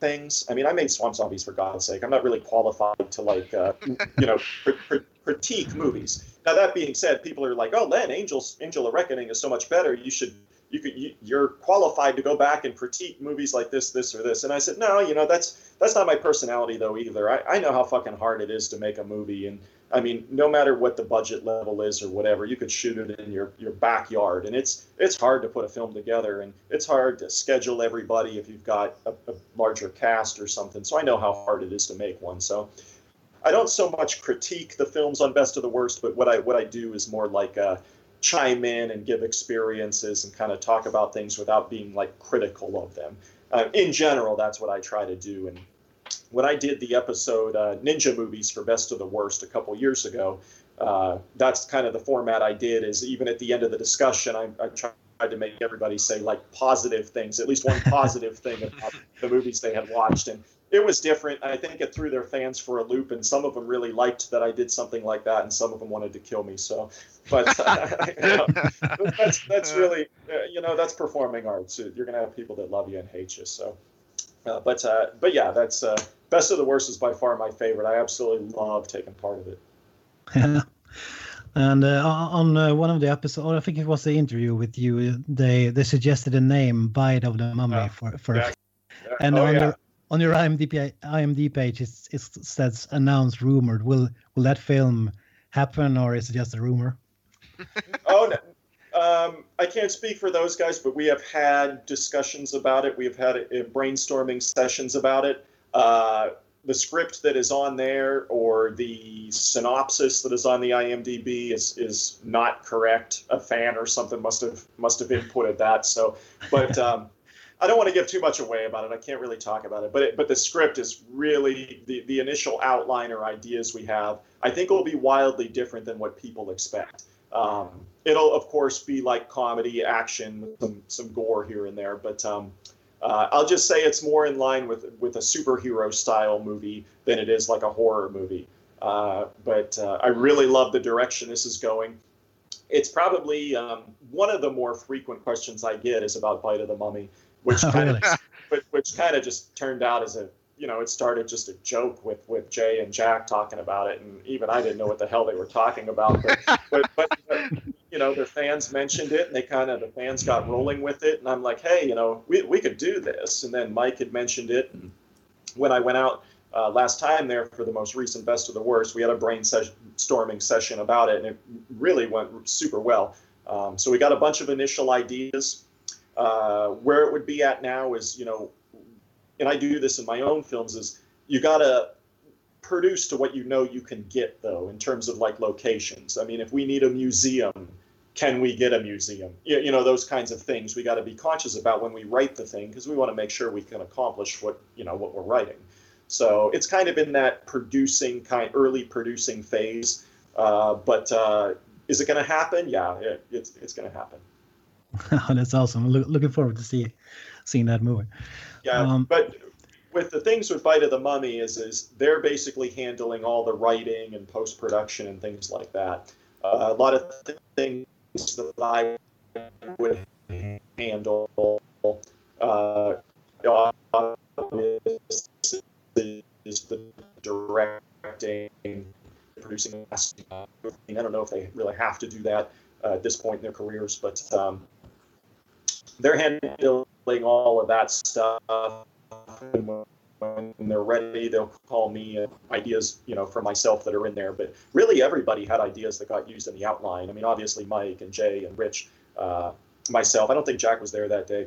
things. I mean, I made Swamp Zombies for God's sake. I'm not really qualified to like, uh, you know, (laughs) cr- cr- critique movies. Now that being said, people are like, "Oh, Len, Angels, Angel of Reckoning is so much better. You should, you could, you, you're qualified to go back and critique movies like this, this, or this." And I said, "No, you know, that's that's not my personality though either. I, I know how fucking hard it is to make a movie, and I mean, no matter what the budget level is or whatever, you could shoot it in your, your backyard, and it's it's hard to put a film together, and it's hard to schedule everybody if you've got a, a larger cast or something. So I know how hard it is to make one. So I don't so much critique the films on Best of the Worst, but what I what I do is more like uh, chime in and give experiences and kind of talk about things without being like critical of them. Uh, in general, that's what I try to do, and when I did the episode uh, Ninja Movies for Best of the Worst a couple years ago, uh, that's kind of the format I did. Is even at the end of the discussion, I, I tried to make everybody say like positive things, at least one positive thing about the movies they had watched, and it was different. I think it threw their fans for a loop, and some of them really liked that I did something like that, and some of them wanted to kill me. So, but (laughs) uh, (laughs) you know, that's that's really uh, you know that's performing arts. You're gonna have people that love you and hate you. So. Uh, but uh, but yeah, that's uh, best of the worst is by far my favorite. I absolutely love taking part of it. Yeah. And uh, on uh, one of the episodes, I think it was the interview with you, they they suggested a name, Bite of the Mummy, Yeah. for for. Yeah. (laughs) And oh, on yeah. your on your IMDb IMDb page, it, it says announced, rumored. Will will that film happen, or is it just a rumor? (laughs) oh, no. um, I can't speak for those guys, but we have had discussions about it. We have had uh, brainstorming sessions about it. Uh, the script that is on there or the synopsis that is on the IMDb is is not correct. A fan or something must have must have inputted that. So, but (laughs) um, I don't want to give too much away about it. I can't really talk about it. But it, but the script is really the the initial outline or ideas we have. I think will be wildly different than what people expect. Um, it'll of course be like comedy, action, some some gore here and there, but um, uh, I'll just say it's more in line with with a superhero style movie than it is like a horror movie. Uh, but uh, I really love the direction this is going. It's probably um, one of the more frequent questions I get is about Bite of the Mummy, which (laughs) Oh, kind really? of which, which kind of just turned out as a you know it started just a joke with with Jay and Jack talking about it, and even I didn't know what the hell they were talking about. But but, but, but you know, their fans mentioned it and they kind of, the fans got rolling with it. And I'm like, hey, you know, we, we could do this. And then Mike had mentioned it. And when I went out uh, last time there for the most recent Best of the Worst, we had a brainstorming session about it and it really went super well. Um, so we got a bunch of initial ideas. Uh, where it would be at now is, you know, and I do this in my own films, is you got to produce to what you know you can get though in terms of like locations. I mean if we need a museum can we get a museum? You, you know those kinds of things we got to be conscious about when we write the thing because we want to make sure we can accomplish what you know what we're writing. So it's kind of in that producing kind early producing phase uh, but uh, is it going to happen? Yeah it, it's, it's going to happen (laughs) That's awesome. Look, looking forward to see seeing that movie. Yeah, Um, but with the things with Bite of the Mummy is is they're basically handling all the writing and post production and things like that. Uh, a lot of things that I would handle uh, is, is the directing, producing. I don't know if they really have to do that uh, at this point in their careers, but um, they're handling all of that stuff. When they're ready, they'll call me uh, ideas, you know, for myself that are in there. But really, everybody had ideas that got used in the outline. I mean, obviously, Mike and Jay and Rich, uh, myself. I don't think Jack was there that day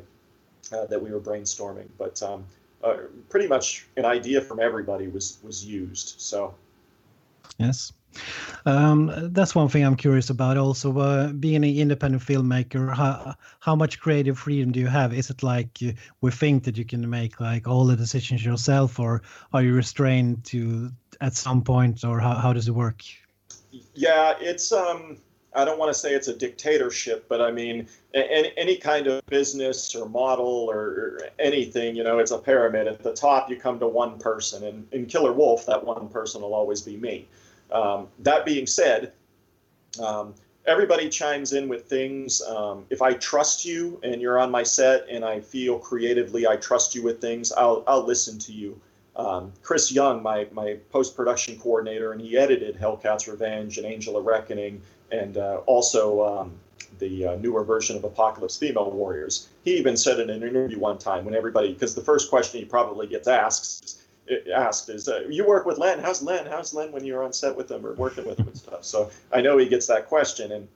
uh, that we were brainstorming, but um, uh, pretty much an idea from everybody was was used. So Yes. Um, that's one thing I'm curious about. Also, uh, being an independent filmmaker, how how much creative freedom do you have? Is it like uh, we think that you can make like all the decisions yourself, or are you restrained to at some point, or how, how does it work? Yeah, it's um I don't want to say it's a dictatorship, but I mean any, any kind of business or model or anything, you know, it's a pyramid. At the top, you come to one person, and in Killer Wolf, that one person will always be me. Um, that being said, um, everybody chimes in with things. Um, if I trust you and you're on my set and I feel creatively I trust you with things, I'll I'll listen to you. Um, Chris Young, my my post production coordinator, and he edited Hellcat's Revenge and Angel of Reckoning, and uh, also um, the uh, newer version of Apocalypse Female Warriors. He even said in an interview one time when everybody, because the first question he probably gets asked asked is, uh, "You work with Len? How's Len? How's Len when you're on set with him or working with him and stuff?" So I know he gets that question, and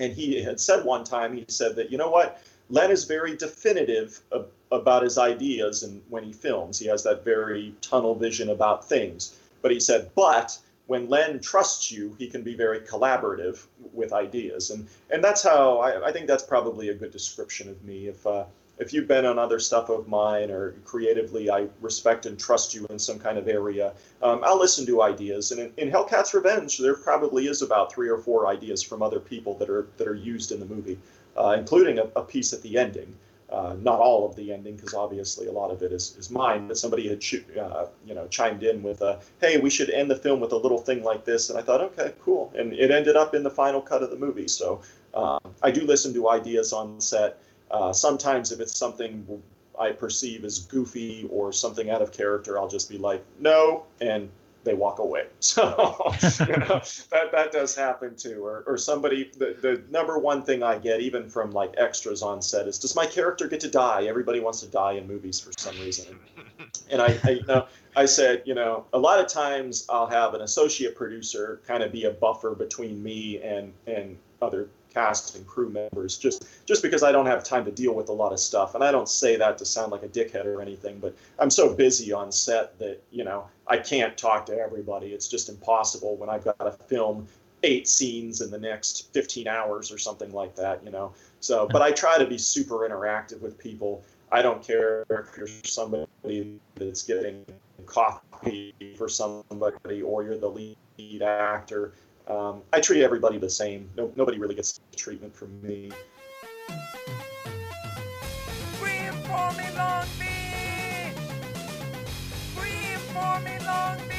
and he had said one time he said that you know what, Len is very definitive of, about his ideas, and when he films, he has that very tunnel vision about things. But he said, but when Len trusts you, he can be very collaborative with ideas, and and that's how I, I think that's probably a good description of me. If uh, if you've been on other stuff of mine or creatively, I respect and trust you in some kind of area. Um, I'll listen to ideas. And in, in, Hellcat's Revenge, there probably is about three or four ideas from other people that are that are used in the movie, uh, including a, a, piece at the ending. Uh, not all of the ending, because obviously a lot of it is, is mine. But somebody had uh, you know chimed in with, a, "Hey, we should end the film with a little thing like this," and I thought, "Okay, cool." And it ended up in the final cut of the movie. So uh, I do listen to ideas on set. Uh, sometimes if it's something I perceive as goofy or something out of character, I'll just be like, no, and they walk away. (laughs) So you know, (laughs) that that does happen too. Or or somebody the, the number one thing I get even from like extras on set is does my character get to die? Everybody wants to die in movies for some reason. (laughs) And I, I you know I said, you know, a lot of times I'll have an associate producer kind of be a buffer between me and and other cast and crew members just just because I don't have time to deal with a lot of stuff. And I don't say that to sound like a dickhead or anything, but I'm so busy on set that, you know, I can't talk to everybody. It's just impossible when I've got to film eight scenes in the next 15 hours or something like that, you know. So, but I try to be super interactive with people. I don't care if you're somebody that's getting coffee for somebody or you're the lead actor um, I treat everybody the same. No, nobody really gets treatment from me. Scream for me, Long Beach! Scream for me, Long Beach!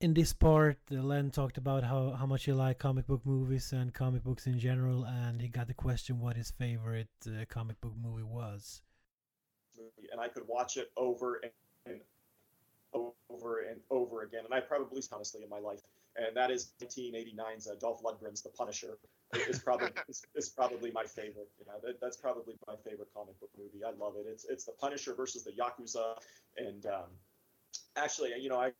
In this part, Len talked about how, how much he liked comic book movies and comic books in general, and he got the question what his favorite uh, comic book movie was. And I could watch it over and, and over and over again, and I probably honestly in my life, and that is 1989's uh, Dolph Lundgren's The Punisher. It's probably (laughs) it's, probably my favorite. You know, that, that's probably my favorite comic book movie. I love it. It's it's The Punisher versus the Yakuza, and um, actually, you know, I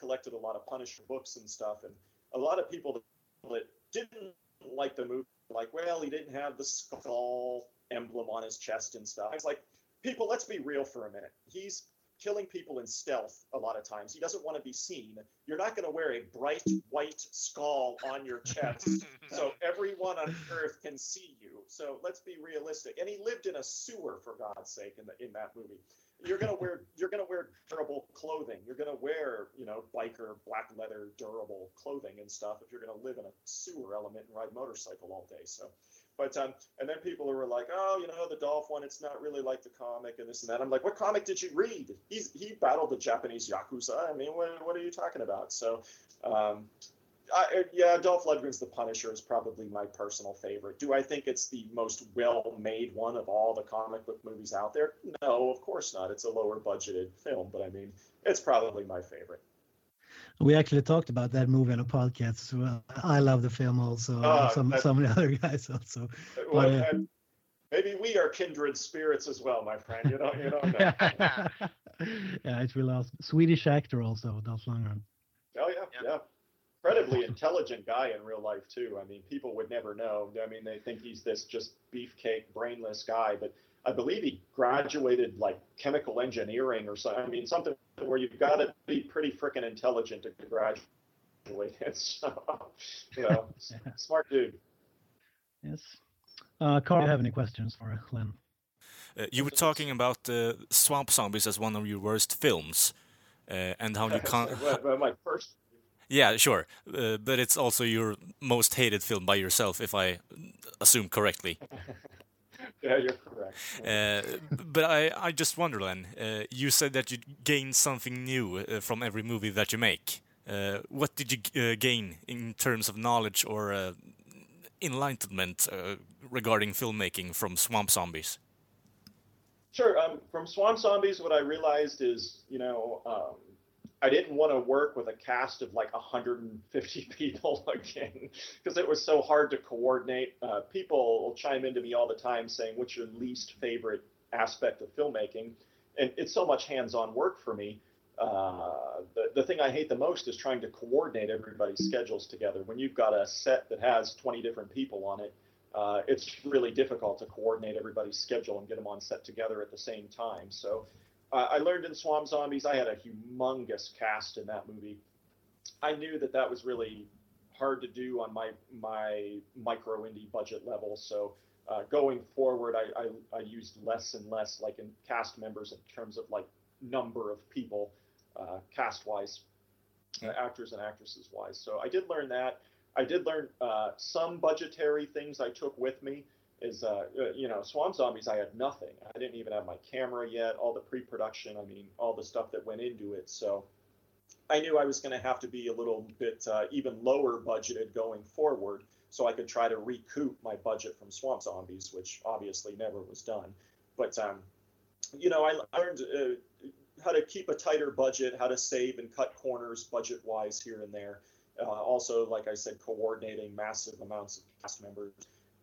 collected a lot of Punisher books and stuff, and a lot of people that didn't like the movie, like, well, he didn't have the skull emblem on his chest and stuff. It's like, people, let's be real for a minute. He's killing people in stealth a lot of times. He doesn't want to be seen. You're not going to wear a bright white skull on your chest (laughs) so everyone on earth can see you. So let's be realistic. And he lived in a sewer for God's sake in the in that movie. You're going to wear you're going to wear durable clothing. You're going to wear, you know, biker black leather durable clothing and stuff if you're going to live in a sewer element and ride motorcycle all day. So but um, and then people were like, oh, you know, the Dolph one, it's not really like the comic and this and that. I'm like, what comic did you read? He's he battled the Japanese yakuza. I mean, what, what are you talking about? So, um, I, yeah, Dolph Lundgren's The Punisher is probably my personal favorite. Do I think it's the most well-made one of all the comic book movies out there? No, of course not. It's a lower budgeted film, but I mean, it's probably my favorite. We actually talked about that movie on a podcast as well. I love the film also. Uh, some some of the other guys also. Well, but, uh, maybe we are kindred spirits as well, my friend. You know, you know. (laughs) yeah, it's really awesome. Swedish actor also, Dolph Lundgren. Oh yeah, yeah. yeah. Incredibly intelligent guy in real life too. I mean, people would never know. I mean, they think he's this just beefcake, brainless guy, but I believe he graduated like chemical engineering or something. I mean, something where you've got to be pretty freaking intelligent to graduate. (laughs) so, you know, yeah. smart dude. Yes. Uh, Carl, do you have any questions for Len? Uh, you were talking about uh, Swamp Zombies as one of your worst films, uh, and how you can't. (laughs) well, my first. Yeah, sure, uh, but it's also your most hated film by yourself, if I assume correctly. (laughs) yeah, you're correct. Uh, but I, I just wonder, then, uh, you said that you gain something new uh, from every movie that you make. Uh, what did you uh, gain in terms of knowledge or uh, enlightenment uh, regarding filmmaking from Swamp Zombies? Sure. Um, from Swamp Zombies, what I realized is, you know, um, I didn't want to work with a cast of like 150 (laughs) people again because it was so hard to coordinate. Uh, people will chime into me all the time saying, "What's your least favorite aspect of filmmaking?" And it's so much hands-on work for me. Uh, the, the thing I hate the most is trying to coordinate everybody's schedules together. When you've got a set that has 20 different people on it, uh, it's really difficult to coordinate everybody's schedule and get them on set together at the same time. So I learned in Swamp Zombies, I had a humongous cast in that movie. I knew that that was really hard to do on my my micro indie budget level. So uh, going forward, I, I, I used less and less like in cast members in terms of like number of people, uh, cast wise, uh, actors and actresses wise. So I did learn that. I did learn uh, some budgetary things I took with me. Is uh, uh, you know Swamp Zombies? I had nothing. I didn't even have my camera yet. All the pre-production. I mean, all the stuff that went into it. So I knew I was going to have to be a little bit uh, even lower budgeted going forward, so I could try to recoup my budget from Swamp Zombies, which obviously never was done. But um, you know, I learned uh, how to keep a tighter budget, how to save and cut corners budget-wise here and there. Uh, also, like I said, coordinating massive amounts of cast members.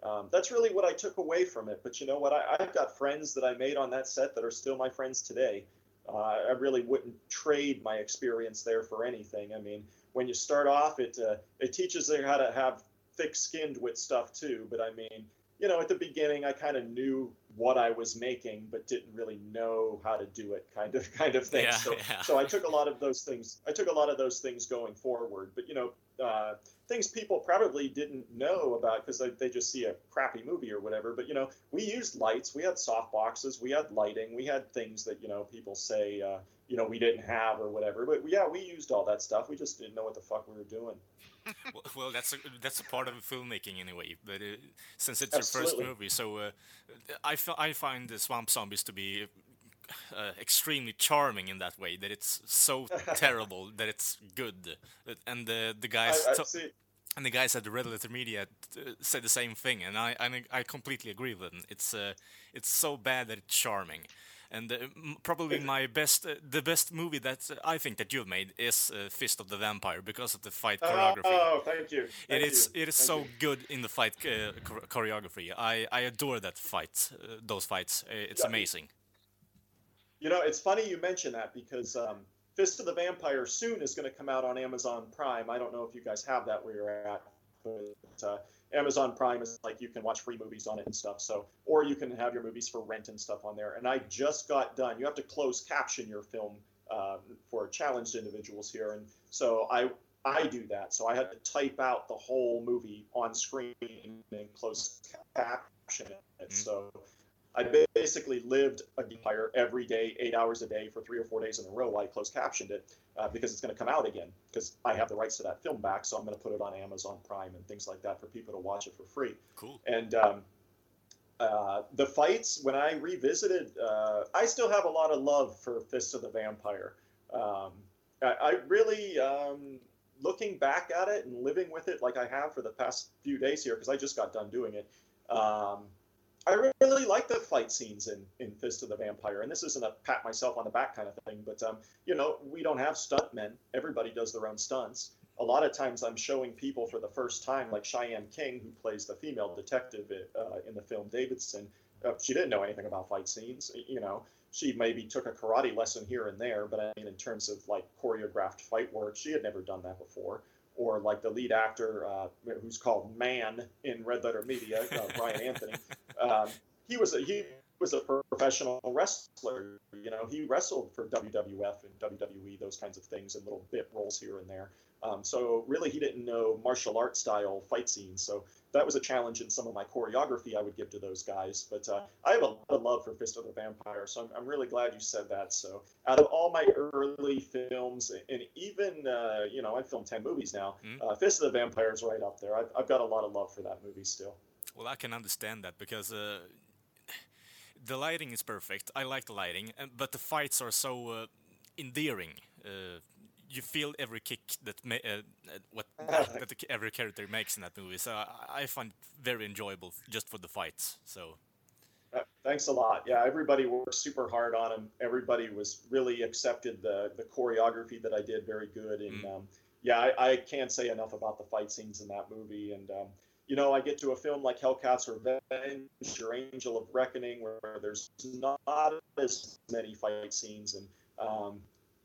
Um, that's really what I took away from it. But you know what? I, have got friends that I made on that set that are still my friends today. Uh, I really wouldn't trade my experience there for anything. I mean, when you start off, it uh, it teaches you how to have thick-skinned with stuff too. But I mean, you know, at the beginning, I kind of knew what I was making, but didn't really know how to do it, kind of, (laughs) kind of thing. Yeah, so, yeah. so I took a lot of those things. I took a lot of those things going forward. But you know, uh, things people probably didn't know about because they, they just see a crappy movie or whatever. But you know, we used lights, we had soft boxes, we had lighting, we had things that you know people say uh, you know we didn't have or whatever. But yeah, we used all that stuff. We just didn't know what the fuck we were doing. well, well, that's a, that's a part of filmmaking anyway. But uh, since it's your first movie, so uh, I, I find the Swamp Zombies to be uh, extremely charming in that way. That it's so (laughs) terrible that it's good. And the the guys I, and the guys at the Red Letter Media uh, said the same thing, and I I, I completely agree with them. It's uh, it's so bad that it's charming. And uh, m- probably my best, uh, the best movie that uh, I think that you've made is uh, Fist of the Vampire because of the fight choreography. Oh, thank you. It Thank is you. it is Thank so you. good in the fight choreography. I, I adore that fight, uh, those fights. It's Yeah. amazing. You know, it's funny you mention that because um, Fist of the Vampire soon is going to come out on Amazon Prime. I don't know if you guys have that where you're at, but uh, Amazon Prime is like you can watch free movies on it and stuff. So, or you can have your movies for rent and stuff on there. And I just got done. You have to close caption your film uh, for challenged individuals here, and so I I do that. So I had to type out the whole movie on screen and close caption it. Mhm. So I basically lived a vampire every day, eight hours a day for three or four days in a row. while I closed captioned it uh, because it's going to come out again because I have the rights to that film back. So I'm going to put it on Amazon Prime and things like that for people to watch it for free. Cool. And um, uh, the fights, when I revisited, uh, I still have a lot of love for Fist of the Vampire. Um, I, I really, um, looking back at it and living with it like I have for the past few days here, because I just got done doing it. I really like the fight scenes in, in Fist of the Vampire, and this isn't a pat myself on the back kind of thing, but um, you know, we don't have stuntmen. Everybody does their own stunts. A lot of times, I'm showing people for the first time, like Cheyenne King, who plays the female detective uh, in the film Davidson. Uh, she didn't know anything about fight scenes. You know, she maybe took a karate lesson here and there, but I mean, in terms of like choreographed fight work, she had never done that before. Or like the lead actor, uh, who's called Man in Red Letter Media, uh, Brian Anthony. (laughs) Um, he was a he was a professional wrestler. You know, he wrestled for WWF and WWE, those kinds of things, and little bit roles here and there. Um, so really, he didn't know martial art style fight scenes. So that was a challenge in some of my choreography I would give to those guys. But uh, I have a lot of love for Fist of the Vampire, so I'm, I'm really glad you said that. So out of all my early films, and even uh, you know, I've filmed ten movies now. Mm. Uh, Fist of the Vampire is right up there. I've, I've got a lot of love for that movie still. Well, I can understand that because uh, the lighting is perfect. I like the lighting, but the fights are so uh, endearing. Uh, you feel every kick that ma- uh, uh, what (laughs) that the, every character makes in that movie. So I, I find it very enjoyable just for the fights. So. Thanks a lot. Yeah, everybody worked super hard on them. Everybody was really accepted the the choreography that I did very good, and mm. um, yeah, I, I, can't say enough about the fight scenes in that movie. And um, you know, I get to a film like Hellcat's Revenge or Angel of Reckoning, where, there's not as many fight scenes, and um,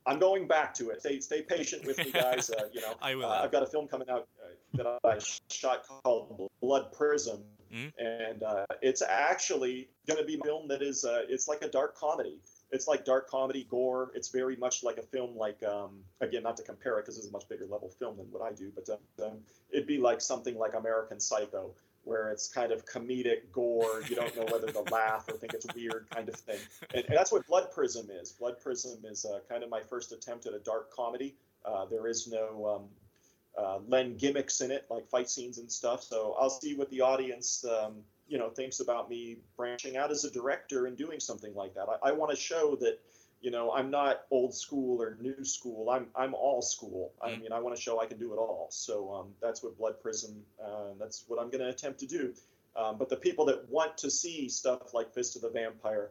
I'm going back to it. Stay, stay patient with me, guys. (laughs) Uh, you know, I will. Uh, I've got a film coming out uh, that I shot called Blood Prism, mm-hmm. and uh, it's actually going to be a film that is uh, it's like a dark comedy. It's like dark comedy gore. It's very much like a film like um, again, not to compare it because it's a much bigger level film than what I do, but um, it'd be like something like American Psycho, where it's kind of comedic gore. You don't know whether to laugh or think it's weird, kind of thing. And, and that's what Blood Prism is. Blood Prism is uh, kind of my first attempt at a dark comedy. Uh, there is no um, uh, Len gimmicks in it, like fight scenes and stuff. So I'll see what the audience, um, you know, thinks about me branching out as a director and doing something like that. I, I want to show that you know i'm not old school or new school. I'm i'm all school. I mm-hmm. mean i want to show i can do it all. So um, that's what blood prism uh, that's what i'm going to attempt to do. Um, but the people that want to see stuff like fist of the vampire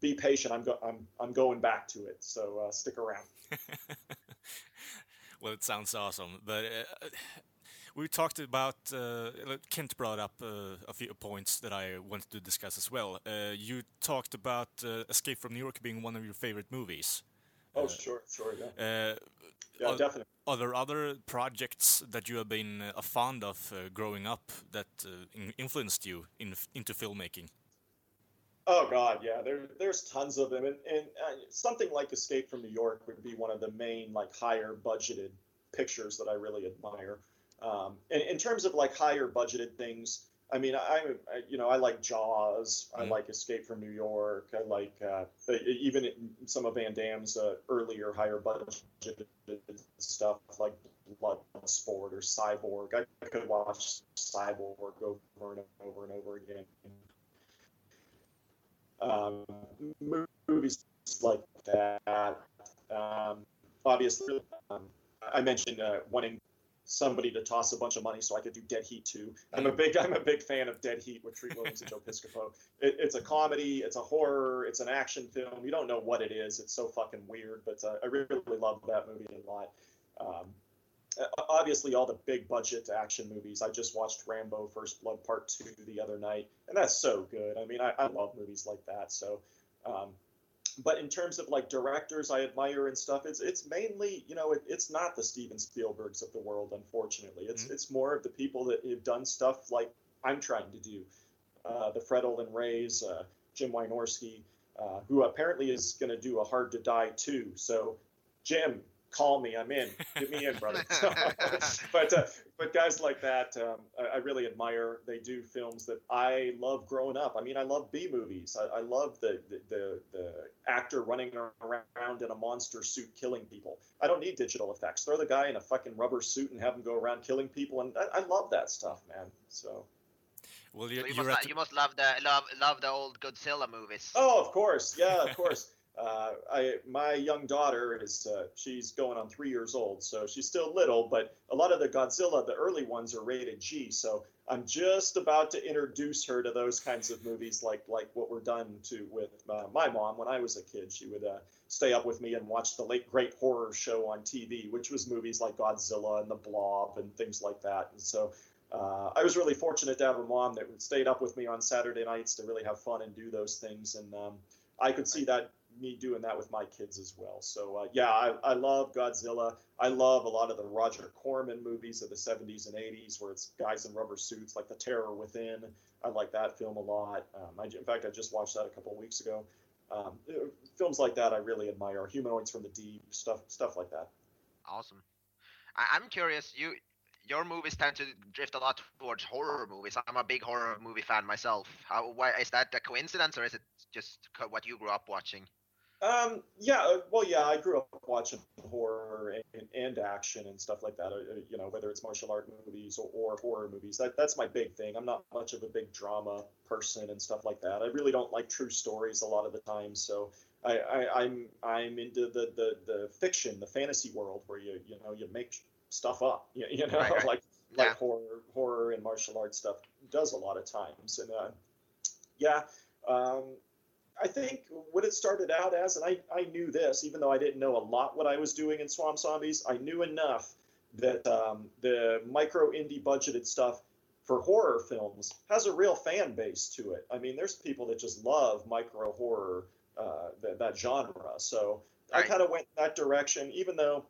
be patient. I'm go- i'm i'm going back to it. So uh, stick around. (laughs) Well it sounds awesome but uh, we talked about uh, Kent brought up uh, a few points that I wanted to discuss as well. Uh, you talked about uh, Escape from New York being one of your favorite movies. Oh, sure, sure, yeah. Uh, yeah, are, definitely. Are there other projects that you have been uh, fond of growing up that in influenced you in, into filmmaking? Oh God, yeah. There, there's tons of them, and, and something like Escape from New York would be one of the main, like, higher budgeted pictures that I really admire. Um, and in terms of like higher budgeted things, I mean, I, I you know I like Jaws, mm-hmm. I like Escape from New York, I like uh, even some of Van Damme's uh, earlier higher budgeted stuff like Bloodsport or Cyborg. I could watch Cyborg over and over and over again. Um, movies like that. Um, obviously, um, I mentioned uh, wanting somebody to toss a bunch of money so I could do Dead Heat too. I'm a big I'm a big fan of Dead Heat with Treat Williams and Joe Piscopo. It, it's a comedy, it's a horror, it's an action film. You don't know what it is. It's so fucking weird, but uh, I really love that movie a lot. Um, obviously, all the big budget action movies. I just watched Rambo: First Blood Part Two the other night, and that's so good. I mean, I, I love movies like that. So. Um, but in terms of like directors I admire and stuff, it's it's mainly you know it, it's not the Steven Spielbergs of the world, unfortunately. It's mm-hmm. it's more of the people that have done stuff like I'm trying to do, uh, the Fred Olen Rays, uh, Jim Wynorski, uh, who apparently is going to do a Hard to Die too. So, Jim, call me. I'm in. Get me in, brother. (laughs) but uh, but guys like that, um, I, I, really admire. They do films that I love growing up. I mean, I love B movies. I, I love the, the, the the actor running around in a monster suit killing people. I don't need digital effects. Throw the guy in a fucking rubber suit and have him go around killing people, and I, I love that stuff, man. So. Well, you, so you, must, you must love the love love the old Godzilla movies. Oh, of course, yeah, of course. (laughs) Uh, I my young daughter is uh, she's going on three years old, so she's still little. But a lot of the Godzilla, the early ones, are rated G. So I'm just about to introduce her to those kinds of movies, like like what were done to with uh, my mom when I was a kid. She would uh, stay up with me and watch the late great horror show on TV, which was movies like Godzilla and The Blob and things like that. And so. Uh, I was really fortunate to have a mom that stayed up with me on Saturday nights to really have fun and do those things, and um, I could see that me doing that with my kids as well. So uh, yeah, I, I love Godzilla. I love a lot of the Roger Corman movies of the 70s and 80s where it's guys in rubber suits, like The Terror Within. I like that film a lot. Um, I, in fact, I just watched that a couple of weeks ago. Um, uh, films like that I really admire. Humanoids from the Deep, stuff stuff like that. Awesome. I, I'm curious. You your movies tend to drift a lot towards horror movies. I'm a big horror movie fan myself. How why is that a coincidence or is it just what you grew up watching? Um, yeah, uh, well, yeah, I grew up watching horror and, and action and stuff like that. Uh, uh, you know, whether it's martial art movies or, or, horror movies, that, that's my big thing. I'm not much of a big drama person and stuff like that. I really don't like true stories a lot of the time. So I, I I'm I'm into the, the the fiction, the fantasy world where you you know you make stuff up. You, (laughs) you know, Right, right. like Yeah. like horror horror and martial arts stuff does a lot of times. And uh, yeah, um, I think what it started out as, and I, I knew this, even though I didn't know a lot what I was doing in Swamp Zombies, I knew enough that um, the micro indie budgeted stuff for horror films has a real fan base to it. I mean, there's people that just love micro horror, uh, that, that genre. So I kind of went that direction, even though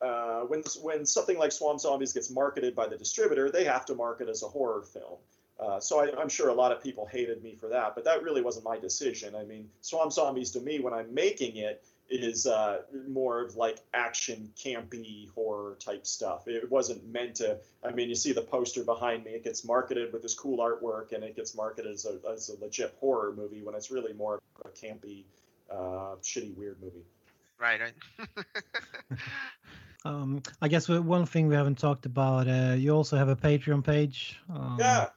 uh, when when something like Swamp Zombies gets marketed by the distributor, they have to market as a horror film. Uh, so I, I'm sure a lot of people hated me for that, but that really wasn't my decision. I mean, Swamp Zombies to me, when I'm making it, is uh, more of like action, campy horror type stuff. It wasn't meant to. I mean, you see the poster behind me; it gets marketed with this cool artwork, and it gets marketed as a, as a legit horror movie when it's really more of a campy, uh, shitty, weird movie. Right, right. (laughs) Um, I guess one thing we haven't talked about, uh, you also have a Patreon page. Um, Yeah.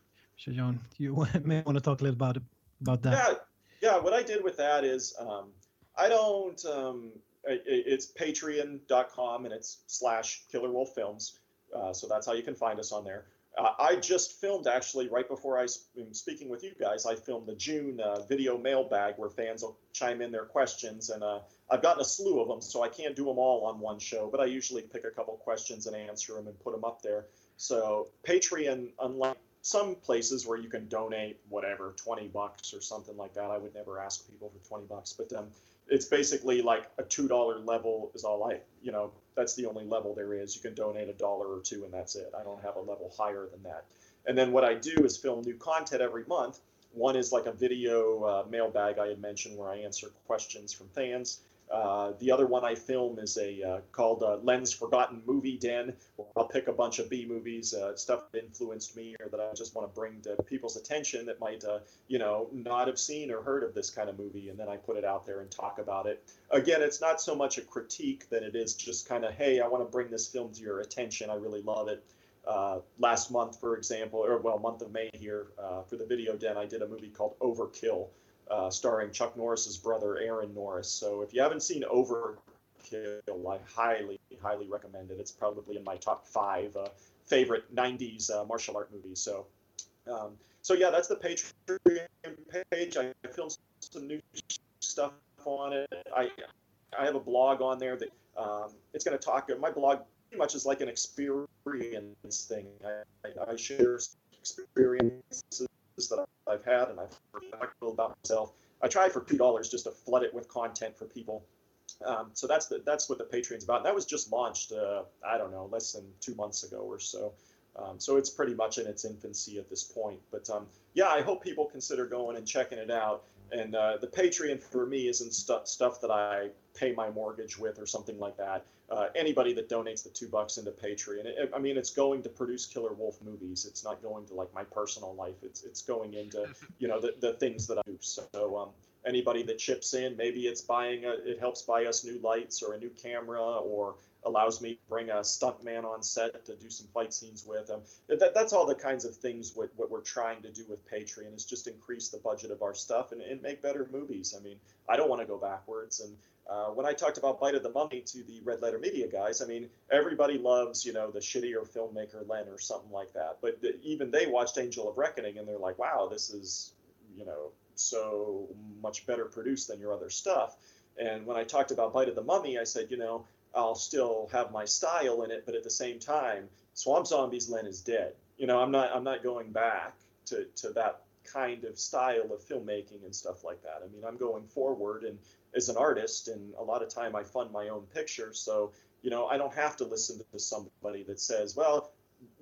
So John, you (laughs) may want to talk a little about about that. Yeah, yeah. What I did with that is um, I don't. Um, it, it's Patreon.com and it's slash Killer Wolf Films. Uh, so that's how you can find us on there. Uh, I just filmed actually right before I am speaking with you guys. I filmed the June uh, video mailbag where fans will chime in their questions, and uh, I've gotten a slew of them, so I can't do them all on one show. But I usually pick a couple questions and answer them and put them up there. So Patreon, unlike some places where you can donate whatever 20 bucks or something like that, I would never ask people for 20 bucks, but um, it's basically like a two dollar level is all I, you know, that's the only level there is. You can donate a dollar or two, and that's it. I don't have a level higher than that. And then what I do is film new content every month. One is like a video uh, mailbag I had mentioned where I answer questions from fans. Uh, the other one I film is a uh, called uh, Lens Forgotten Movie Den, where I'll pick a bunch of B movies, uh, stuff that influenced me or that I just want to bring to people's attention that might, uh, you know, not have seen or heard of this kind of movie, and then I put it out there and talk about it. Again, it's not so much a critique than it is just kind of, hey, I want to bring this film to your attention. I really love it. Last month, for example, or well, month of May here for the video den, I did a movie called Overkill, uh, starring Chuck Norris's brother Aaron Norris. So if you haven't seen Overkill, I highly, highly recommend it. It's probably in my top five uh, favorite '90s uh, martial art movies. So, um, so yeah, that's the Patreon page. I filmed some new stuff on it. I I have a blog on there that um, it's going to talk. My blog pretty much is like an experience thing. I, I, I share experiences that I've had and I've reflected about myself. I try for two dollars just to flood it with content for people. Um, so that's the, that's what the Patreon's about. And that was just launched, uh, I don't know, less than two months ago or so. Um, so it's pretty much in its infancy at this point. But um, yeah, I hope people consider going and checking it out. And uh, the Patreon for me isn't stu- stuff that I pay my mortgage with or something like that. Uh, anybody that donates the two bucks into Patreon, it, I mean, it's going to produce Killer Wolf movies. It's not going to like my personal life. It's it's going into (laughs) you know the, the things that I do. So um, anybody that chips in, maybe it's buying a, it helps buy us new lights or a new camera or allows me to bring a stuntman on set to do some fight scenes with them. That, that's all the kinds of things what, what we're trying to do with Patreon is just increase the budget of our stuff and, and make better movies. I mean, I don't want to go backwards. And uh, when I talked about Bite of the Mummy to the Red Letter Media guys, I mean, everybody loves, you know, the shittier filmmaker Len or something like that. But the, even they watched Angel of Reckoning and they're like, wow, this is, you know, so much better produced than your other stuff. And when I talked about Bite of the Mummy, I said, you know, I'll still have my style in it, but at the same time, Swamp Zombies Len is dead. You know, I'm not I'm not going back to, to that kind of style of filmmaking and stuff like that. I mean, I'm going forward and as an artist, and a lot of time I fund my own picture, so you know I don't have to listen to somebody that says, well,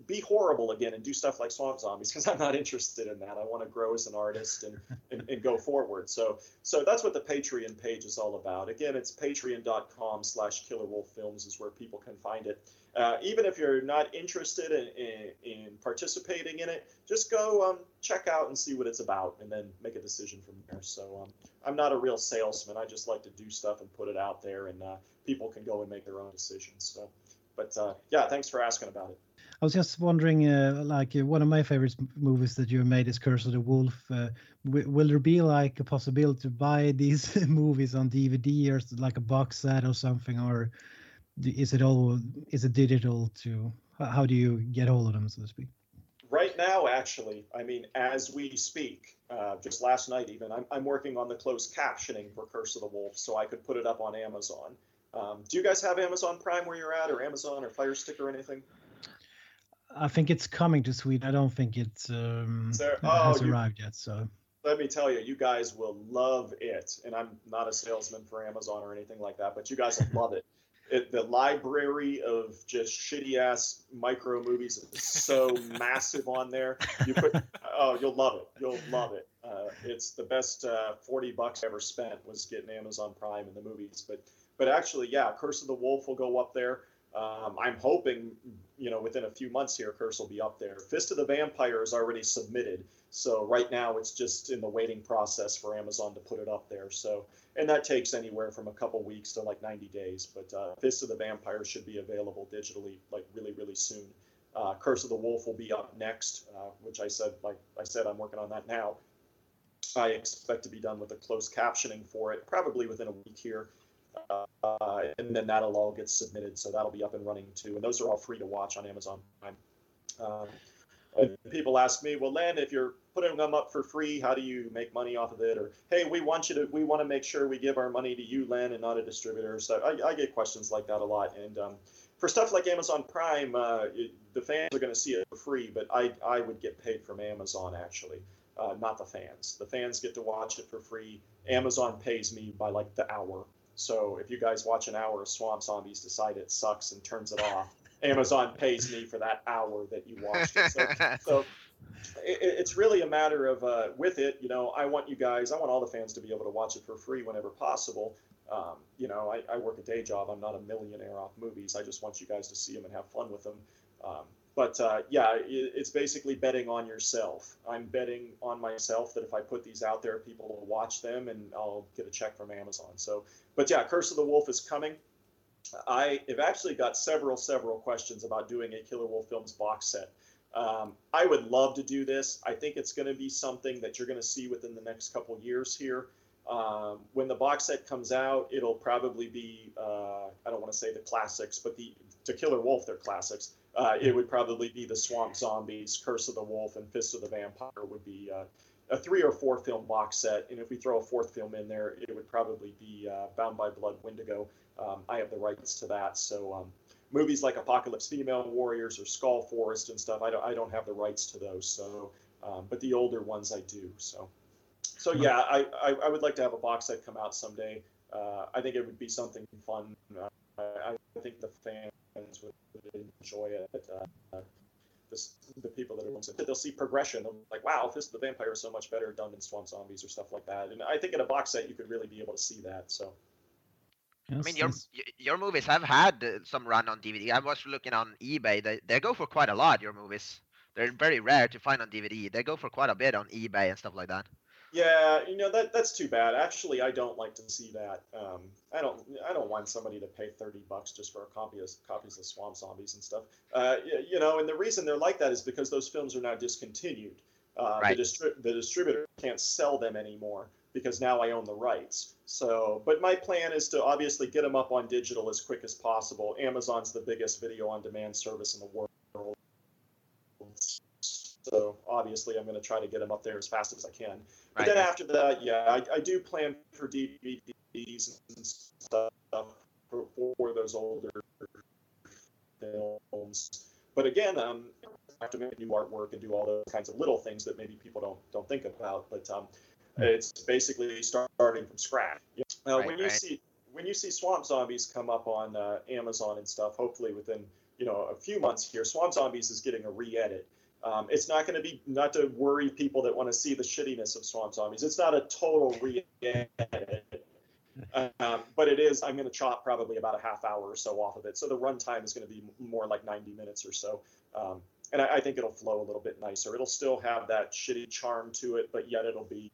be horrible again and do stuff like Swamp Zombies because I'm not interested in that. I want to grow as an artist and, (laughs) and, and, go forward. So so that's what the Patreon page is all about. Again, it's patreon.com slash Killer Wolf Films is where people can find it. Uh, even if you're not interested in, in, in participating in it, just go um, check out and see what it's about and then make a decision from there. So um, I'm not a real salesman. I just like to do stuff and put it out there and uh, people can go and make their own decisions. So but uh, yeah, thanks for asking about it. I was just wondering, uh, like uh, one of my favorite movies that you made is Curse of the Wolf. Uh, will there be like a possibility to buy (laughs) these (laughs) movies on DVD or like a box set or something, or is it all is it digital? To how do you get hold of them, so to speak? Right now, actually, I mean, as we speak, uh, just last night even, I'm, I'm working on the closed captioning for Curse of the Wolf, so I could put it up on Amazon. Um, do you guys have Amazon Prime where you're at, or Amazon or Fire Stick or anything? I think it's coming to Sweden. I don't think it's um, it oh, has you- arrived yet. So Let me tell you, you guys will love it. And I'm not a salesman for Amazon or anything like that, but you guys will love it. (laughs) It, the library of just shitty ass micro movies is so massive on there. You put, (laughs) oh, you'll love it. You'll love it. Uh, it's the best uh, 40 bucks I ever spent was getting Amazon Prime and the movies. But, but actually, yeah, Curse of the Wolf will go up there. Um, I'm hoping, you know, within a few months here, Curse will be up there. Fist of the Vampire is already submitted. So right now it's just in the waiting process for Amazon to put it up there. So and that takes anywhere from a couple weeks to like 90 days. But uh, Fist of the Vampire should be available digitally like really really soon. Uh, Curse of the Wolf will be up next, uh, which I said like I said I'm working on that now. I expect to be done with the closed captioning for it probably within a week here. Uh, and then that'll all get submitted, so that'll be up and running too. And those are all free to watch on Amazon Prime. And people ask me, well, Len, if you're putting them up for free, how do you make money off of it? Or, hey, we want you to, we want to make sure we give our money to you, Len, and not a distributor. So I, I get questions like that a lot. And um, for stuff like Amazon Prime, uh, it, the fans are going to see it for free, but I, I would get paid from Amazon actually, uh, not the fans. The fans get to watch it for free. Amazon pays me by like the hour. So if you guys watch an hour of Swamp Zombies, decide it sucks and turns it off, Amazon pays me for that hour that you watched it. So, (laughs) so it, it's really a matter of uh, with it, you know, I want you guys, I want all the fans to be able to watch it for free whenever possible. Um, you know, I, I work a day job. I'm not a millionaire off movies. I just want you guys to see them and have fun with them. Um, but uh, yeah, it's basically betting on yourself. I'm betting on myself that if I put these out there, people will watch them and I'll get a check from Amazon. So, but yeah, Curse of the Wolf is coming. I have actually got several, several questions about doing a Killer Wolf Films box set. Um, I would love to do this. I think it's going to be something that you're going to see within the next couple years here. Um, when the box set comes out, it'll probably be, uh, I don't want to say the classics, but the to Killer Wolf, they're classics. Uh, it would probably be the Swamp Zombies, Curse of the Wolf, and Fist of the Vampire would be uh, a three or four film box set. And if we throw a fourth film in there, it would probably be uh, Bound by Blood, Wendigo. Um, I have the rights to that. So um, movies like Apocalypse Female Warriors or Skull Forest and stuff, I don't, I don't have the rights to those. So, um, but the older ones I do. So, so yeah, I, I, I would like to have a box set come out someday. Uh, I think it would be something fun. Uh, I, I think the fans would, would enjoy it. Uh, this, the people that are it, they'll see progression. They'll be like, wow, this of the Vampire is so much better done than Swamp Zombies or stuff like that. And I think in a box set you could really be able to see that. So. I mean, your yes. your movies have had uh, some run on DVD. I was looking on eBay. They they go for quite a lot. Your movies. They're very rare to find on DVD. They go for quite a bit on eBay and stuff like that. Yeah, you know that that's too bad. Actually, I don't like to see that. Um, I don't I don't want somebody to pay thirty bucks just for a copy of copies of Swamp Zombies and stuff. Uh, y- you know, and the reason they're like that is because those films are now discontinued. Uh, Right. The distri- the distributor can't sell them anymore because now I own the rights. So, but my plan is to obviously get them up on digital as quick as possible. Amazon's the biggest video on demand service in the world. So obviously, I'm going to try to get them up there as fast as I can. But Right. then after that, yeah, I, I do plan for DVDs and stuff for, for those older films. But again, um, I have to make new artwork and do all those kinds of little things that maybe people don't don't think about. But um, it's basically starting from scratch. Uh, Right, when you right. see when you see Swamp Zombies come up on uh, Amazon and stuff, hopefully within you know a few months here, Swamp Zombies is getting a re-edit. Um, it's not going to be not to worry people that want to see the shittiness of Swamp Zombies. It's not a total re-edit, (laughs) um, but it is. I'm going to chop probably about a half hour or so off of it, so the runtime is going to be more like 90 minutes or so. Um, and I, I think it'll flow a little bit nicer. It'll still have that shitty charm to it, but yet it'll be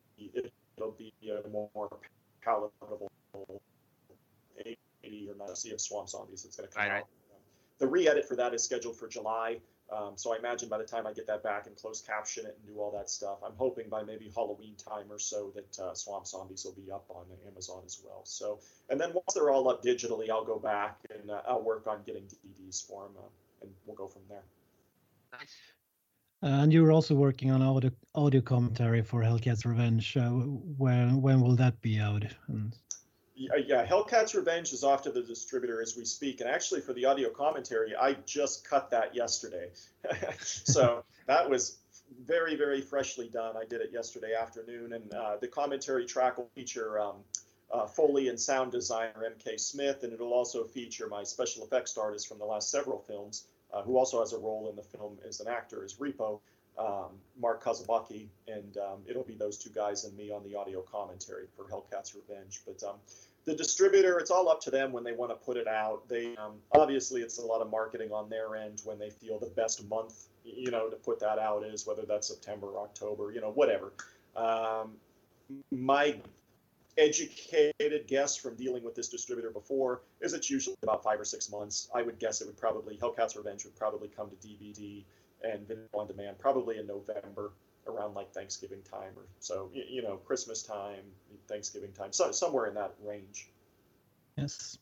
it'll be a more palatable 80 or 90 of Swamp Zombies that's going to come right. out. the re-edit for that is scheduled for July. Um, so I imagine by the time I get that back and close caption it and do all that stuff, I'm hoping by maybe Halloween time or so that uh, Swamp Zombies will be up on Amazon as well. So, and then once they're all up digitally, I'll go back and uh, I'll work on getting DVDs for them, uh, and we'll go from there. Nice. Uh, and you're also working on audio audio commentary for Hellcat's Revenge. Uh, when when will that be out? And... Yeah, Hellcat's Revenge is off to the distributor as we speak, and actually for the audio commentary, I just cut that yesterday, (laughs) so that was very very freshly done. I did it yesterday afternoon, and uh, the commentary track will feature. Um, uh, Foley and sound designer M.K. Smith, and it'll also feature my special effects artist from the last several films, uh, who also has a role in the film as an actor, as Repo, um, Mark Kazabaki, and um, it'll be those two guys and me on the audio commentary for Hellcat's Revenge. But um, the distributor, it's all up to them when they want to put it out. They um, obviously it's a lot of marketing on their end when they feel the best month, you know, to put that out is whether that's September, or October, you know, whatever. Um, my educated guess from dealing with this distributor before is it's usually about five or six months. I would guess it would probably Hellcat's Revenge would probably come to DVD and video on demand probably in November around like Thanksgiving time or so. You, know, Christmas time, Thanksgiving time, so somewhere in that range. Yes.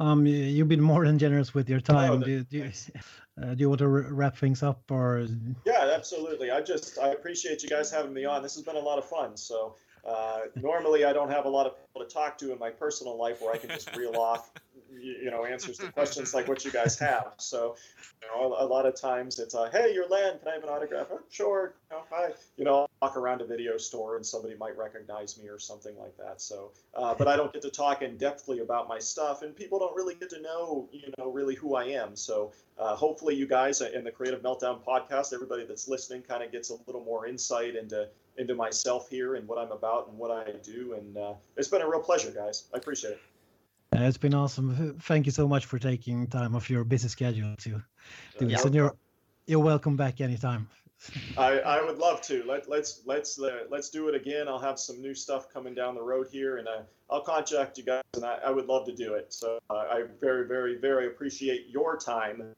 Um, you've been more than generous with your time. Oh, do, do, you, (laughs) uh, do you want to wrap things up or? Yeah, absolutely. I just I appreciate you guys having me on. This has been a lot of fun. So uh, normally, I don't have a lot of people to talk to in my personal life where I can just reel (laughs) off, you know, answers to questions like what you guys have. So, you know, a, lot of times it's, uh, "Hey, you're Len. Can I have an autograph?" Oh, sure. You know, hi. You know, I'll walk around a video store and somebody might recognize me or something like that. So, uh, but I don't get to talk in depthly about my stuff, and people don't really get to know, you know, really who I am. So, uh, hopefully, you guys in the Creative Meltdown podcast, everybody that's listening, kind of gets a little more insight into into myself here and what I'm about and what I do. And uh, it's been a real pleasure, guys. I appreciate it. Uh, it's been awesome. Thank you so much for taking time off your busy schedule to do yeah. this. And you're you're welcome back anytime. (laughs) I, I would love to. Let let's let's uh, let's do it again. I'll have some new stuff coming down the road here, and uh, I'll contact you guys, and I, I would love to do it. So uh, I very very very appreciate your time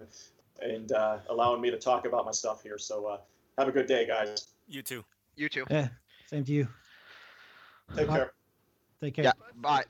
and uh, allowing me to talk about my stuff here. So uh, have a good day, guys. You too. You too. Yeah, same to you. Take care. Take care. Yeah. Bye.